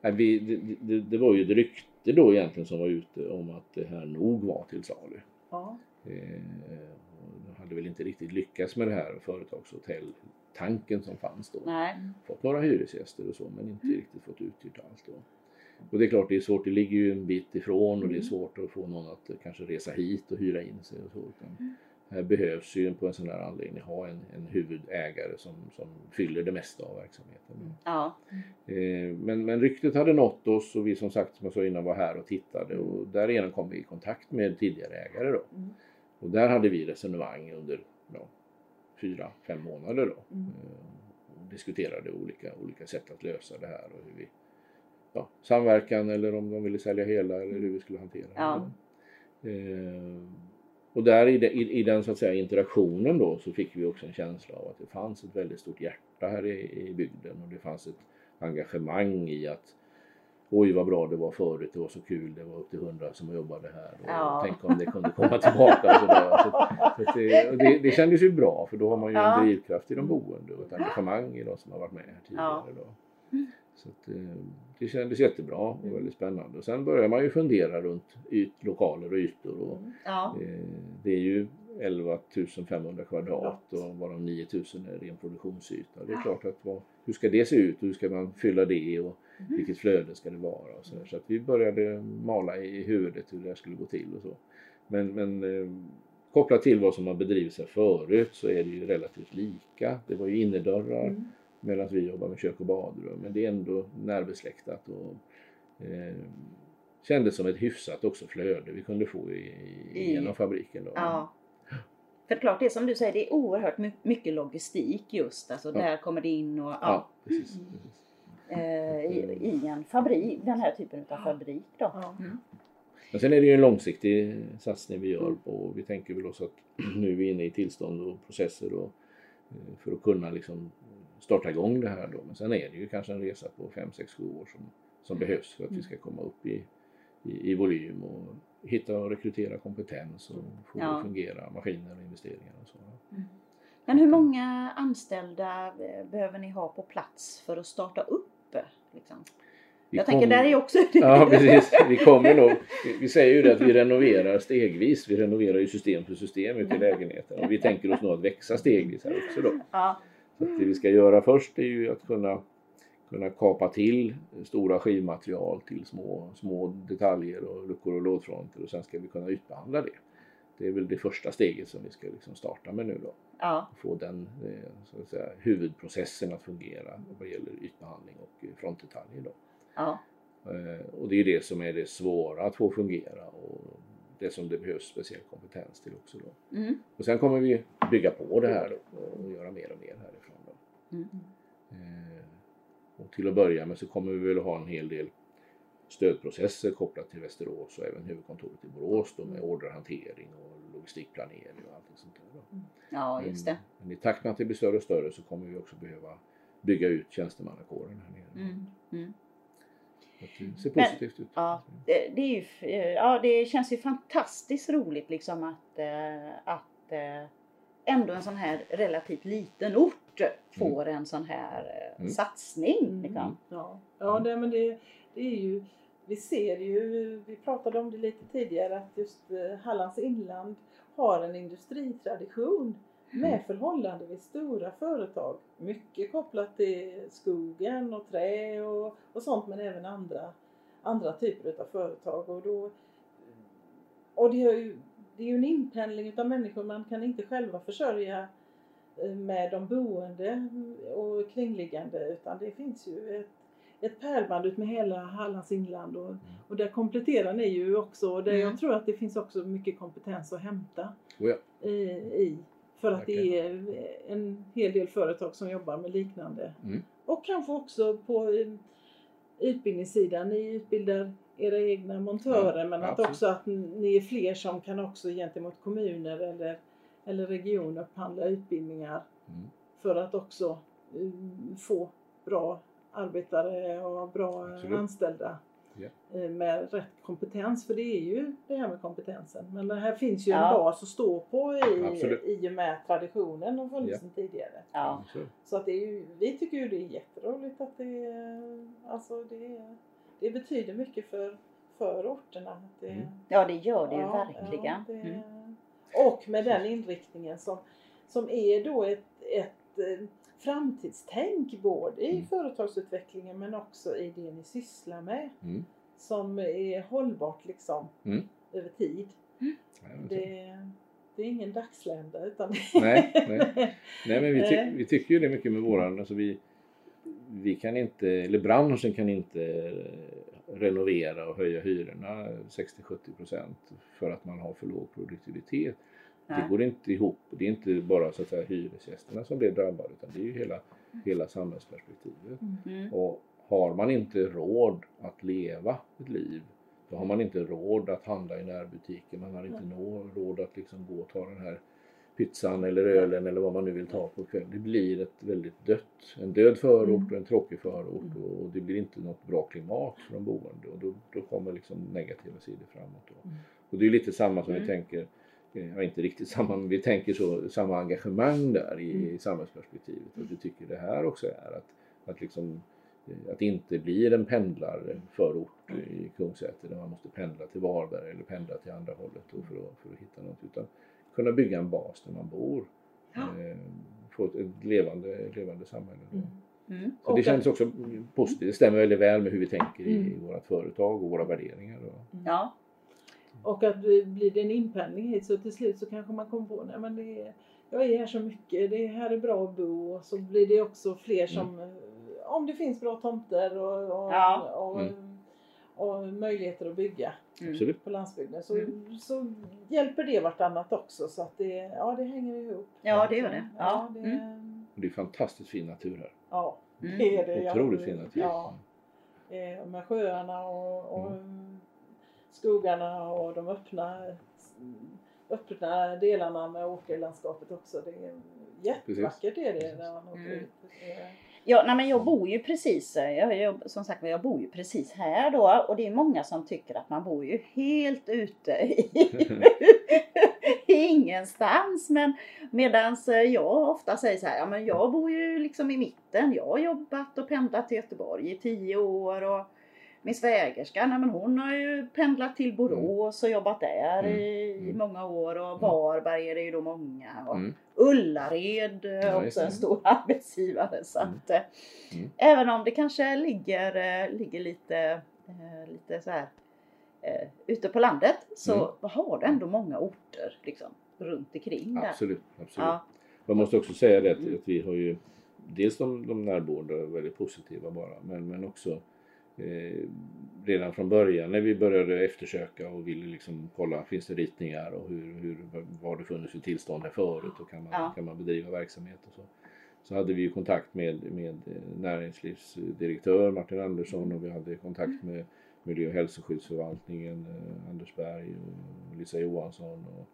Nej, vi, det, det, det var ju ett rykte då egentligen som var ute om att det här nog var till salu. Ja. Eh, hade väl inte riktigt lyckats med det här företagshotell-tanken som fanns då. Nej. Fått några hyresgäster och så men inte riktigt fått uthyrt allt då. Och det är klart det är svårt, det ligger ju en bit ifrån och det är Mm. svårt att få någon att eh, kanske resa hit och hyra in sig och så. Utan Mm. här behövs ju på en sån här anläggning ha en, en huvudägare som, som fyller det mesta av verksamheten. Ja. Eh, Men, men ryktet hade nått oss och vi som sagt som jag sa innan var här och tittade och därigenom kom vi i kontakt med tidigare ägare då. Mm. Och där hade vi resonemang under ja, fyra, fem månader då. Mm. Eh, Och diskuterade olika, olika sätt att lösa det här och hur vi ja, samverkan eller om de ville sälja hela eller hur vi skulle hantera Ja. det. Eh, och där i, de, i, i den så att säga interaktionen då så fick vi också en känsla av att det fanns ett väldigt stort hjärta här i, i bygden och det fanns ett engagemang i att Oj vad bra det var förut, det var så kul, det var upp till hundra som jobbade här och Ja. tänk om det kunde komma tillbaka. Och sådär. Så, så det, det, det kändes ju bra för då har man ju Ja. en drivkraft i de boende och ett engagemang i de som har varit med här tidigare. Ja. Då. Så att, eh, det kändes jättebra och väldigt spännande. Och sen börjar man ju fundera runt yt, lokaler och ytor. Och, Ja. eh, det är ju 11 500 kvadrat och varav 9 000 är ren produktionsyta. Det är klart att vad, hur ska det se ut? Hur ska man fylla det? Och Mhm. vilket flöde ska det vara? Och så, så att vi började mala i huvudet hur det här skulle gå till och så. Men, men eh, kopplat till vad som har bedrivits här förut så är det ju relativt lika. Det var ju innerdörrar Mm. Medan vi jobbar med kök och badrum. Men det är ändå närbesläktat och eh, kändes som ett hyfsat också flöde vi kunde få i, i, I- genom fabriken. Då. Ja. För klart, det är som du säger, det är oerhört my- mycket logistik just. Alltså Ja. där kommer det in och ja, Ja, precis. Mm. precis. eh, i, i en fabrik, den här typen av fabrik då. Ja. Mm. Men sen är det ju en långsiktig satsning vi gör på. Vi tänker väl också att nu är vi inne i tillstånd och processer och, eh, för att kunna liksom starta igång det här då. Men sen är det ju kanske en resa på 5, 6, 7 år som, som behövs för att vi ska komma upp i, i, i volym och hitta och rekrytera kompetens och få Ja. fungera, maskiner och investeringar och så. Men hur många anställda eh, behöver ni ha på plats för att starta upp? Liksom? Vi Jag tänker, kom- där är också... Ja precis, vi kommer nog, vi säger ju det att vi renoverar stegvis, vi renoverar ju system för system ute i lägenheten och vi tänker oss nog att växa stegvis här också då. Ja. Så det vi ska göra först är ju att kunna, kunna kapa till stora skivmaterial till små, små detaljer och luckor och lådfronter och sen ska vi kunna ytbehandla det. Det är väl det första steget som vi ska liksom starta med nu då. ja. Få den eh, så att säga, huvudprocessen att fungera vad gäller ytbehandling och eh, frontdetaljer. Då. ja. Eh, Och det är det som är det svåra att få fungera och det som det behövs speciell kompetens till också. Då. Mm. Och sen kommer vi bygga på det här då och göra mer och mer. Mm. Och till att börja med så kommer vi väl ha en hel del stödprocesser kopplat till Västerås och även huvudkontoret i Borås då med orderhantering och logistikplanering och allting sånt där. Då. ja, just det. Men, men i takt med att det blir större och större så kommer vi också behöva bygga ut tjänstemannakåren här nere. Mm. Mm. Det ser Men- positivt ut. Ja, det, det, är ju, ja, det känns ju fantastiskt roligt liksom att, eh, att eh, ändå en sån här relativt liten ort får en sån här eh, Mm. satsning. Mm. Liksom. Ja, ja det, men det, det är ju, vi ser ju, vi pratade om det lite tidigare, att just eh, Hallands inland har en industritradition med Mm. förhållandevis stora företag. Mycket kopplat till skogen och trä och, och sånt men även andra, andra typer av företag. Och, då, och det, är ju, det är ju en inpendling utav människor, man kan inte själva försörja eh, med de boende och kringliggande utan det finns ju ett, ett pärlband ut med hela Hallands inland och, och där kompletterar ni ju också. Och där Mm. jag tror att det finns också mycket kompetens att hämta Oh ja. i, i. För att det är en hel del företag som jobbar med liknande. Mm. och kanske också på eh, utbildningssidan, ni utbildar era egna montörer Ja, men att absolut. också att ni är fler som kan också gentemot kommuner eller, eller regioner upphandla utbildningar Mm. för att också eh, få bra arbetare och bra Absolut. anställda eh, med rätt kompetens. För det är ju det här med kompetensen. Men det här finns ju Ja. en bas att stå på i, Absolut. i och med traditionen har funnits sedan tidigare. Ja. Så. Att det är ju, vi tycker ju det är jätteroligt att det, alltså det, det betyder mycket för, för orterna. Det, Mm. ja, det gör det ju Ja, verkligen. ja, det- Mm. Och med den inriktningen som, som är då ett, ett eh, framtidstänk både i Mm. företagsutvecklingen men också i det ni sysslar med Mm. som är hållbart liksom Mm. över tid. Jajamensan. Det, det är ingen dagslända utan Nej, nej. Nej men vi, ty Eh. vi tycker ju det mycket med våran, alltså vi, vi kan inte, eller branschen kan inte eh, renovera och höja hyrorna 60-70% för att man har för låg produktivitet. Det Nej. går inte ihop. Det är inte bara så att säga hyresgästerna som blir drabbade utan det är ju hela, hela samhällsperspektivet. Mm. Och har man inte råd att leva ett liv då har man inte råd att handla i närbutiken. Man har inte råd att liksom gå och ta den här pizzan eller ölen eller vad man nu vill ta på kvällen. Det blir ett väldigt dött, en död förort Mm. och en tråkig förort och det blir inte något bra klimat för de boende och då, då kommer liksom negativa sidor framåt. Då. Mm. Och det är lite samma som vi Mm. tänker, eh, ja inte riktigt samma, men vi tänker så, samma engagemang där i, Mm. i samhällsperspektivet. Och vi tycker det här också är att, att liksom att det inte blir en pendlarförort i Kungsäter där man måste pendla till Varberg eller pendla till andra hållet för, att, för att hitta något. Utan kunna bygga en bas där man bor. Ja. Eh, få ett, ett levande, levande samhälle. Mm. Mm. Så Och det känns också positivt. Det stämmer väldigt väl med hur vi tänker i Mm. vårt företag och våra värderingar. Och, Ja. Och att det- blir det en inpendling hit så till slut så kanske man kommer på nej men det är, jag är här så mycket, det här är bra att bo och så blir det också fler som eh, om det finns bra tomter och, och, Ja. och, Mm. och möjligheter att bygga Mm. På landsbygden så, Mm. så hjälper det vartannat också så att det, ja, det hänger ihop. Ja, det gör det. Ja, Ja. det, Mm. det är fantastiskt fin natur här. ja, Mm. det är det. Jag- Otroligt fin natur. Ja, eh, med sjöarna och, och Mm. skogarna och de öppna, öppna delarna med åkerlandskapet också. Det är jättevackert är det när man åker Mm. ut. Ja, nej, men jag bor ju precis, eh, jag, jag, som sagt jag bor ju precis här då och det är många som tycker att man bor ju helt ute i, ingenstans. Men medans eh, jag ofta säger så här, ja men jag bor ju liksom i mitten. Jag har jobbat och pendlat till Göteborg i tio år och min svägerska, nej men hon har ju pendlat till Borås och jobbat där Mm. i, Mm. många år och Varberg är det ju då många. Och, Mm. Ullared, eh, Ja, också en stor arbetsgivare. Så Mm. att, eh, Mm. Även om det kanske ligger, eh, ligger lite, lite så här, eh, ute på landet så Mm. har du ändå många orter liksom, runt omkring där. Absolut. absolut. Ja. Man måste också säga det att, Mm. att vi har ju dels de, de närboende väldigt positiva bara men, men också eh, redan från början när vi började eftersöka och ville liksom kolla finns det ritningar och hur, hur, vad har det funnits för tillstånd här förut och kan man, Ja. kan man bedriva verksamhet och så. Så hade vi ju kontakt med, med eh, näringslivsdirektör Martin Andersson och vi hade kontakt med miljö och hälsoskyddsförvaltningen eh, Anders Berg och Lisa Johansson och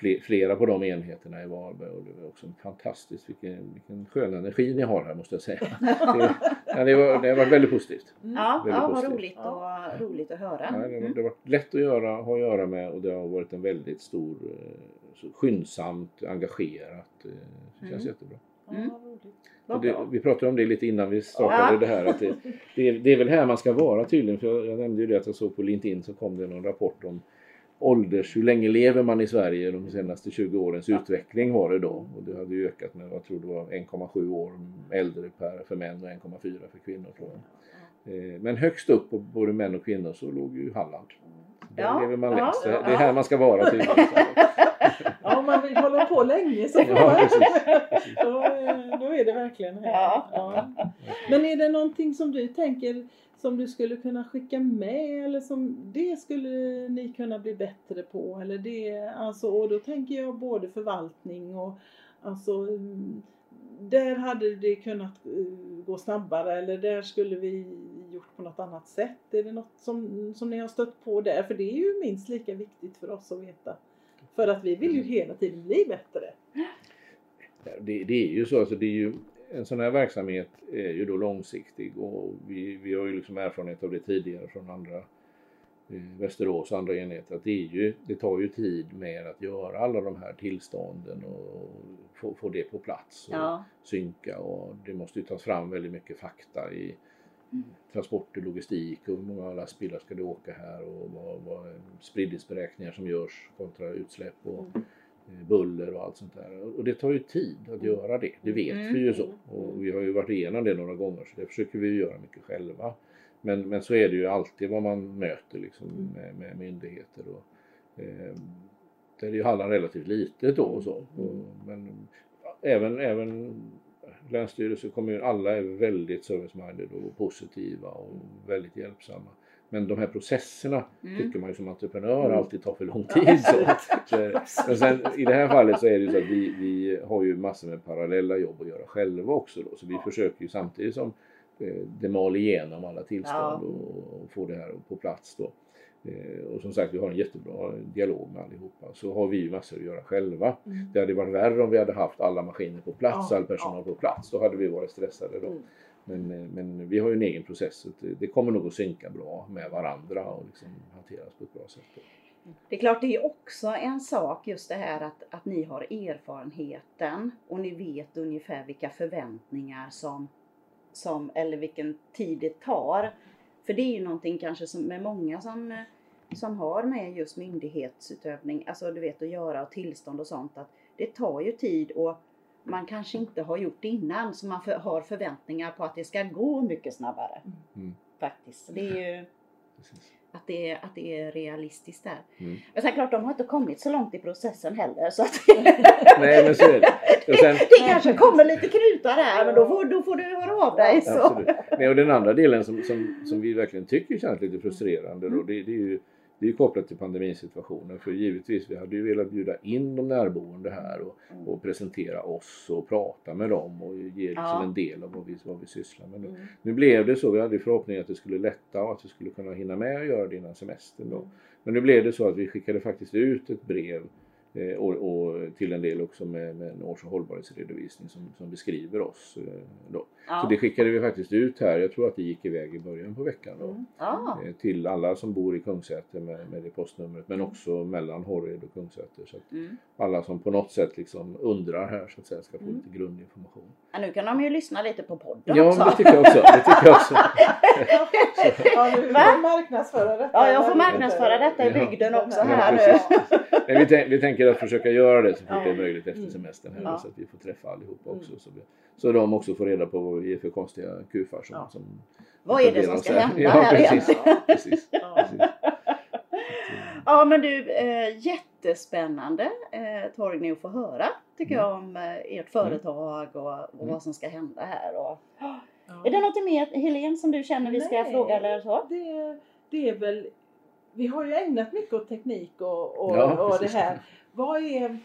fle- flera på de enheterna i Varberg och det var också fantastiskt vilken, vilken skön energi ni har här måste jag säga. Det, ja, det, var, det har varit väldigt positivt. mm. Ja, Väldigt ja vad positivt. roligt, och, roligt att höra. Ja, det, har- Mm. det har varit lätt att göra, ha att göra med och det har varit en väldigt stor, eh, så skyndsamt engagerat. eh, Det känns Mm. jättebra. Mm. Ja. Vad det, vi pratade om det lite innan vi startade Ja. det här. Att det, det, är, det är väl här man ska vara tydligen. För jag, jag nämnde ju det att jag såg på LinkedIn så kom det någon rapport om ålders, hur länge lever man i Sverige de senaste 20 årens utveckling var det då. Och det hade ju ökat med, jag tror det var 1,7 år äldre per, för män och 1,4 för kvinnor tror jag. Eh, Men högst upp på både män och kvinnor så låg ju Halland. Där Ja, lever man ja, längst. Det ja. det är här man ska vara tydligen. Ja, om man vill hålla på länge så Ja, precis. då, då är det verkligen här. Ja. Men är det någonting som du tänker som du skulle kunna skicka med eller som det skulle ni kunna bli bättre på? Eller det, alltså, och då tänker jag både förvaltning och alltså mm, där hade det kunnat eh, gå snabbare eller där skulle vi gjort på något annat sätt. Är det något som, som ni har stött på där? För det är ju minst lika viktigt för oss att veta. För att vi vill ju hela tiden bli bättre. Det, det är ju så, alltså det är ju, en sån här verksamhet är ju då långsiktig och vi, vi har ju liksom erfarenhet av det tidigare från andra eh, Västerås och andra enheter att det, är ju, det tar ju tid med att göra alla de här tillstånden och få, få det på plats och Ja. synka och det måste ju tas fram väldigt mycket fakta i transporter, logistik och hur många lastbilar ska det åka här och vad, vad spridningsberäkningar som görs kontra utsläpp och eh, buller och allt sånt där. Och det tar ju tid att göra det, det vet Mm. vi ju så. Och vi har ju varit igenom det några gånger så det försöker vi göra mycket själva. Men, men så är det ju alltid vad man möter liksom Mm. med, med myndigheter. Och, eh, där är ju Halland relativt litet då och så. Och, men även, även Länsstyrelse kommun, alla är väldigt service-minded och positiva och väldigt hjälpsamma. Men de här processerna Mm. tycker man ju som entreprenör Mm. alltid tar för lång tid. Så. Så, Men sen, I det här fallet så är det ju så att vi, vi har ju massor med parallella jobb att göra själva också. Då. Så vi Ja. försöker ju samtidigt som eh, det mal igenom alla tillstånd Ja. och, och få det här på plats då. Eh, och som sagt, vi har en jättebra dialog med allihopa. Så har vi massor att göra själva. Mm. Det hade varit värre om vi hade haft alla maskiner på plats, Ja, all personal på plats. Då hade vi varit stressade då. Mm. Men, eh, men vi har ju en egen process så det, kommer nog att synka bra med varandra och liksom hanteras på ett bra sätt. Det är klart, det är också en sak just det här att, att ni har erfarenheten och ni vet ungefär vilka förväntningar som, som eller vilken tid det tar. För det är ju någonting kanske som med många som, som har med just myndighetsutövning, alltså du vet att göra och tillstånd och sånt, att det tar ju tid och man kanske inte har gjort det innan så man för, har förväntningar på att det ska gå mycket snabbare. Mm. Faktiskt. Så Det är ju att det, är, att det är realistiskt där. Mm. Men sen klart, de har inte kommit så långt i processen heller. Så att Nej men så är det. Och sen, det kanske kommer lite knutar här, men då får, då får du höra av dig. Så. Absolut. Nej, och den andra delen som, som, som vi verkligen tycker känns lite frustrerande då, det, det är ju det är kopplat till pandemisituationen. För givetvis, vi hade ju velat bjuda in de närboende här och, Mm. och presentera oss och prata med dem och ge liksom Ja. en del av vad vi, vad vi sysslar med. Nu. Mm. nu blev det så, vi hade förhoppningen att det skulle lätta och att vi skulle kunna hinna med att göra det innan semestern. Då. Men nu blev det så att vi skickade faktiskt ut ett brev och, och till en del också med, med en års och hållbarhetsredovisning som, som beskriver oss. Eh, då. Så Ja. det skickade vi faktiskt ut här, jag tror att det gick iväg i början på veckan. Då. Mm. Ja. Eh, Till alla som bor i Kungsäter med, med det postnumret men också mellan Horred och Kungsäter. Så att Mm. alla som på något sätt liksom undrar här så att säga ska få Mm. lite grundinformation. Ja, nu kan de ju lyssna lite på podden Ja, också. men det tycker jag också. Det tycker jag också. Ja, du får marknadsföra detta. Ja, jag får marknadsföra detta i Ja. bygden också Ja, här nu. vi, tänk, vi tänker att försöka göra det så fort Ja. det är möjligt efter Mm. semestern här Ja. så att vi får träffa allihopa Mm. också. Så, vi, så de också får reda på vad vi är för konstiga kufar som, Ja. som Vad är det som ska hända ja, här precis, Ja. precis. Ja men du, eh, jättespännande eh, Torgny att få höra tycker Mm. jag om eh, ert företag och, och Mm. vad som ska hända här. Och, Ja. Är det något mer Helene som du känner vi ska Nej, fråga eller så? Det, det är väl, vi har ju ägnat mycket åt teknik och, och, Ja, och det här. Vad, är,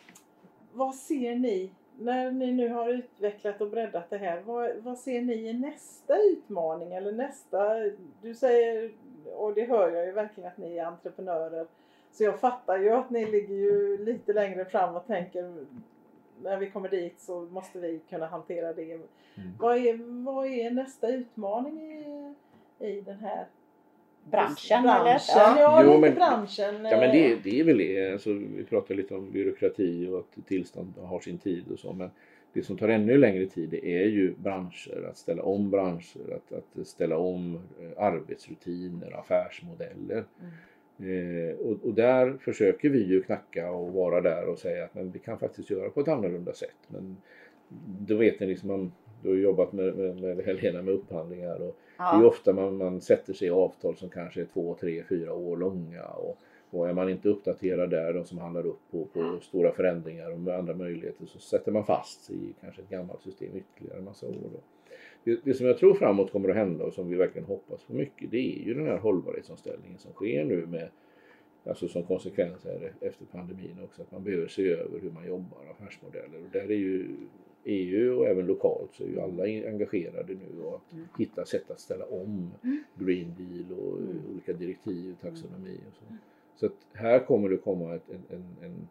vad ser ni, när ni nu har utvecklat och breddat det här, vad, vad ser ni i nästa utmaning eller nästa, du säger, och det hör jag ju verkligen att ni är entreprenörer, så jag fattar ju att ni ligger ju lite längre fram och tänker när vi kommer dit så måste vi kunna hantera det. Mm. Vad, är, vad är nästa utmaning i, i den här Branschen, branschen? eller? Ja, Ja. Jo, lite men- branschen. Ja men det, eh, det är väl det. Alltså, vi pratar lite om byråkrati och att tillstånd har sin tid och så. Men det som tar ännu längre tid det är ju branscher, att ställa om branscher, att, att ställa om eh, arbetsrutiner, affärsmodeller. Eh, och, och där försöker vi ju knacka och vara där och säga att men vi kan faktiskt göra på ett annorlunda sätt. Men då vet ni liksom, man, du har jobbat med, med, med Helena med upphandlingar och det är ju Ja. ofta man, man sätter sig i avtal som kanske är två, tre, fyra år långa. Och, och är man inte uppdaterad där, de som handlar upp på, på stora förändringar och andra möjligheter, så sätter man fast sig i kanske ett gammalt system ytterligare en massa år. Då. Det, det som jag tror framåt kommer att hända och som vi verkligen hoppas på mycket, det är ju den här hållbarhetsomställningen som sker nu med Alltså som konsekvens här efter pandemin också, att man behöver se över hur man jobbar, affärsmodeller. Och där är ju EU och även lokalt så är ju alla engagerade nu och att Mm. hitta sätt att ställa om Mm. Green Deal och Mm. olika direktiv, taxonomi och så. Så att här kommer det komma ett en, en, en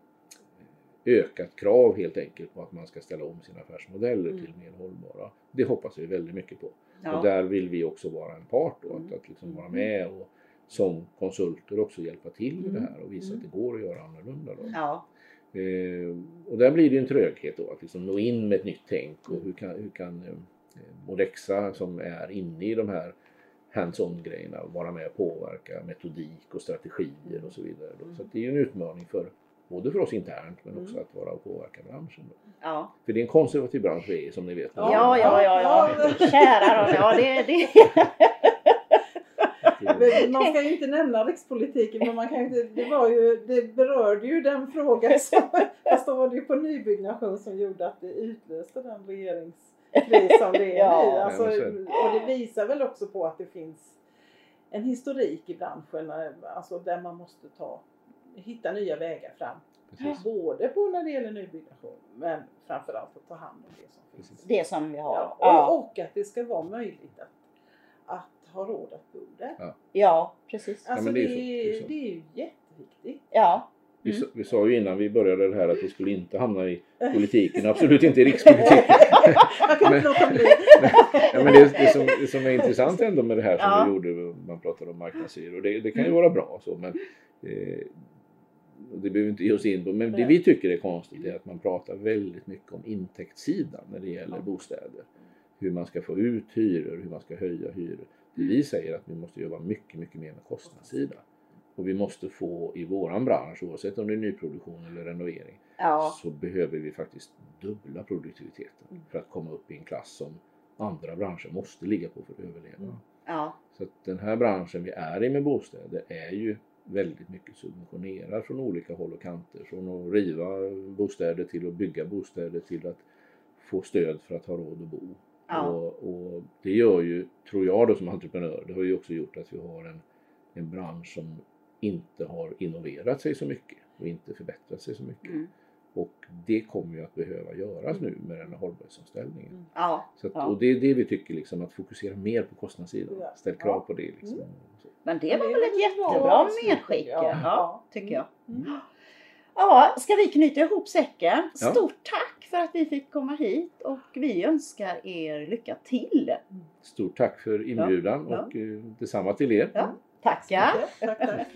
ökat krav helt enkelt på att man ska ställa om sina affärsmodeller Mm. till mer hållbara. Det hoppas vi väldigt mycket på. Och Ja. där vill vi också vara en part då, Mm. att, att liksom vara med och som konsulter också hjälpa till i det Mm. här och visa att det går att göra annorlunda. Då. Ja. Eh, och där blir det en tröghet då, att liksom nå in med ett nytt tänk och hur kan, hur kan eh, Modexa som är inne i de här hands-on grejerna vara med och påverka metodik och strategier och så vidare. Då. Så att det är ju en utmaning för Både för oss internt men också Mm. att vara och påverka branschen. Då. Ja. För det är en konservativ bransch vi är som ni vet. Ja. Ja, ja, ja, ja. Kära nån, ja det, det. Man ska ju inte nämna rikspolitiken men man kan inte, det, var ju, det berörde ju den frågan som, fast då var det ju på nybyggnation som gjorde att det utlöste den regeringskris som det är Ja. nu. Alltså, Ja, och det visar väl också på att det finns en historik i branschen alltså där man måste ta, hitta nya vägar fram. Precis. Både på när det gäller nybyggnation men framförallt att ta hand om det som finns. Det som vi har. Ja, Ja, och, och att det ska vara möjligt att, att ha råd att bo där. ja precis. Alltså men det, det är är ju så, det är så. det är ju jätteviktigt. Ja. Vi, Mm. sa- vi sa ju innan vi började det här att vi skulle inte hamna i politiken, absolut inte i rikspolitiken. Bli. Ja, men det, det, som, det som är intressant ändå med det här som Ja. vi gjorde, man pratade om marknadshyror, det, det kan ju vara bra så men eh, det behöver vi inte ge oss in på. Men det Nej. vi tycker är konstigt är att man pratar väldigt mycket om intäktssidan när det gäller Ja. bostäder. Hur man ska få ut hyror, hur man ska höja hyror. Vi säger att vi måste jobba mycket, mycket mer med kostnadssidan. Och vi måste få i våran bransch, oavsett om det är nyproduktion eller renovering, Ja. så behöver vi faktiskt dubbla produktiviteten Mm. för att komma upp i en klass som andra branscher måste ligga på för att överleva. Mm. Ja. Så att den här branschen vi är i med bostäder är ju väldigt mycket subventionerad från olika håll och kanter. Från att riva bostäder till att bygga bostäder till att få stöd för att ha råd att bo. Ja. Och, och det gör ju, tror jag då som entreprenör, det har ju också gjort att vi har en, en bransch som inte har innoverat sig så mycket och inte förbättrat sig så mycket. Mm. Och det kommer ju att behöva göras nu med den här hållbarhetsomställningen. Ja. Så att, Ja. Och det är det vi tycker, liksom, att fokusera mer på kostnadssidan. Ja. Ställ krav Ja. på det. Liksom. Mm. Men det var väl ett jättebra medskick. Ja. Ja, Ja. tycker jag. Mm. Ja, ska vi knyta ihop säcken? Ja. Stort tack för att vi fick komma hit och vi önskar er lycka till. Stort tack för inbjudan Ja. och eh, detsamma till er. Ja. Tackar! Tack, tack.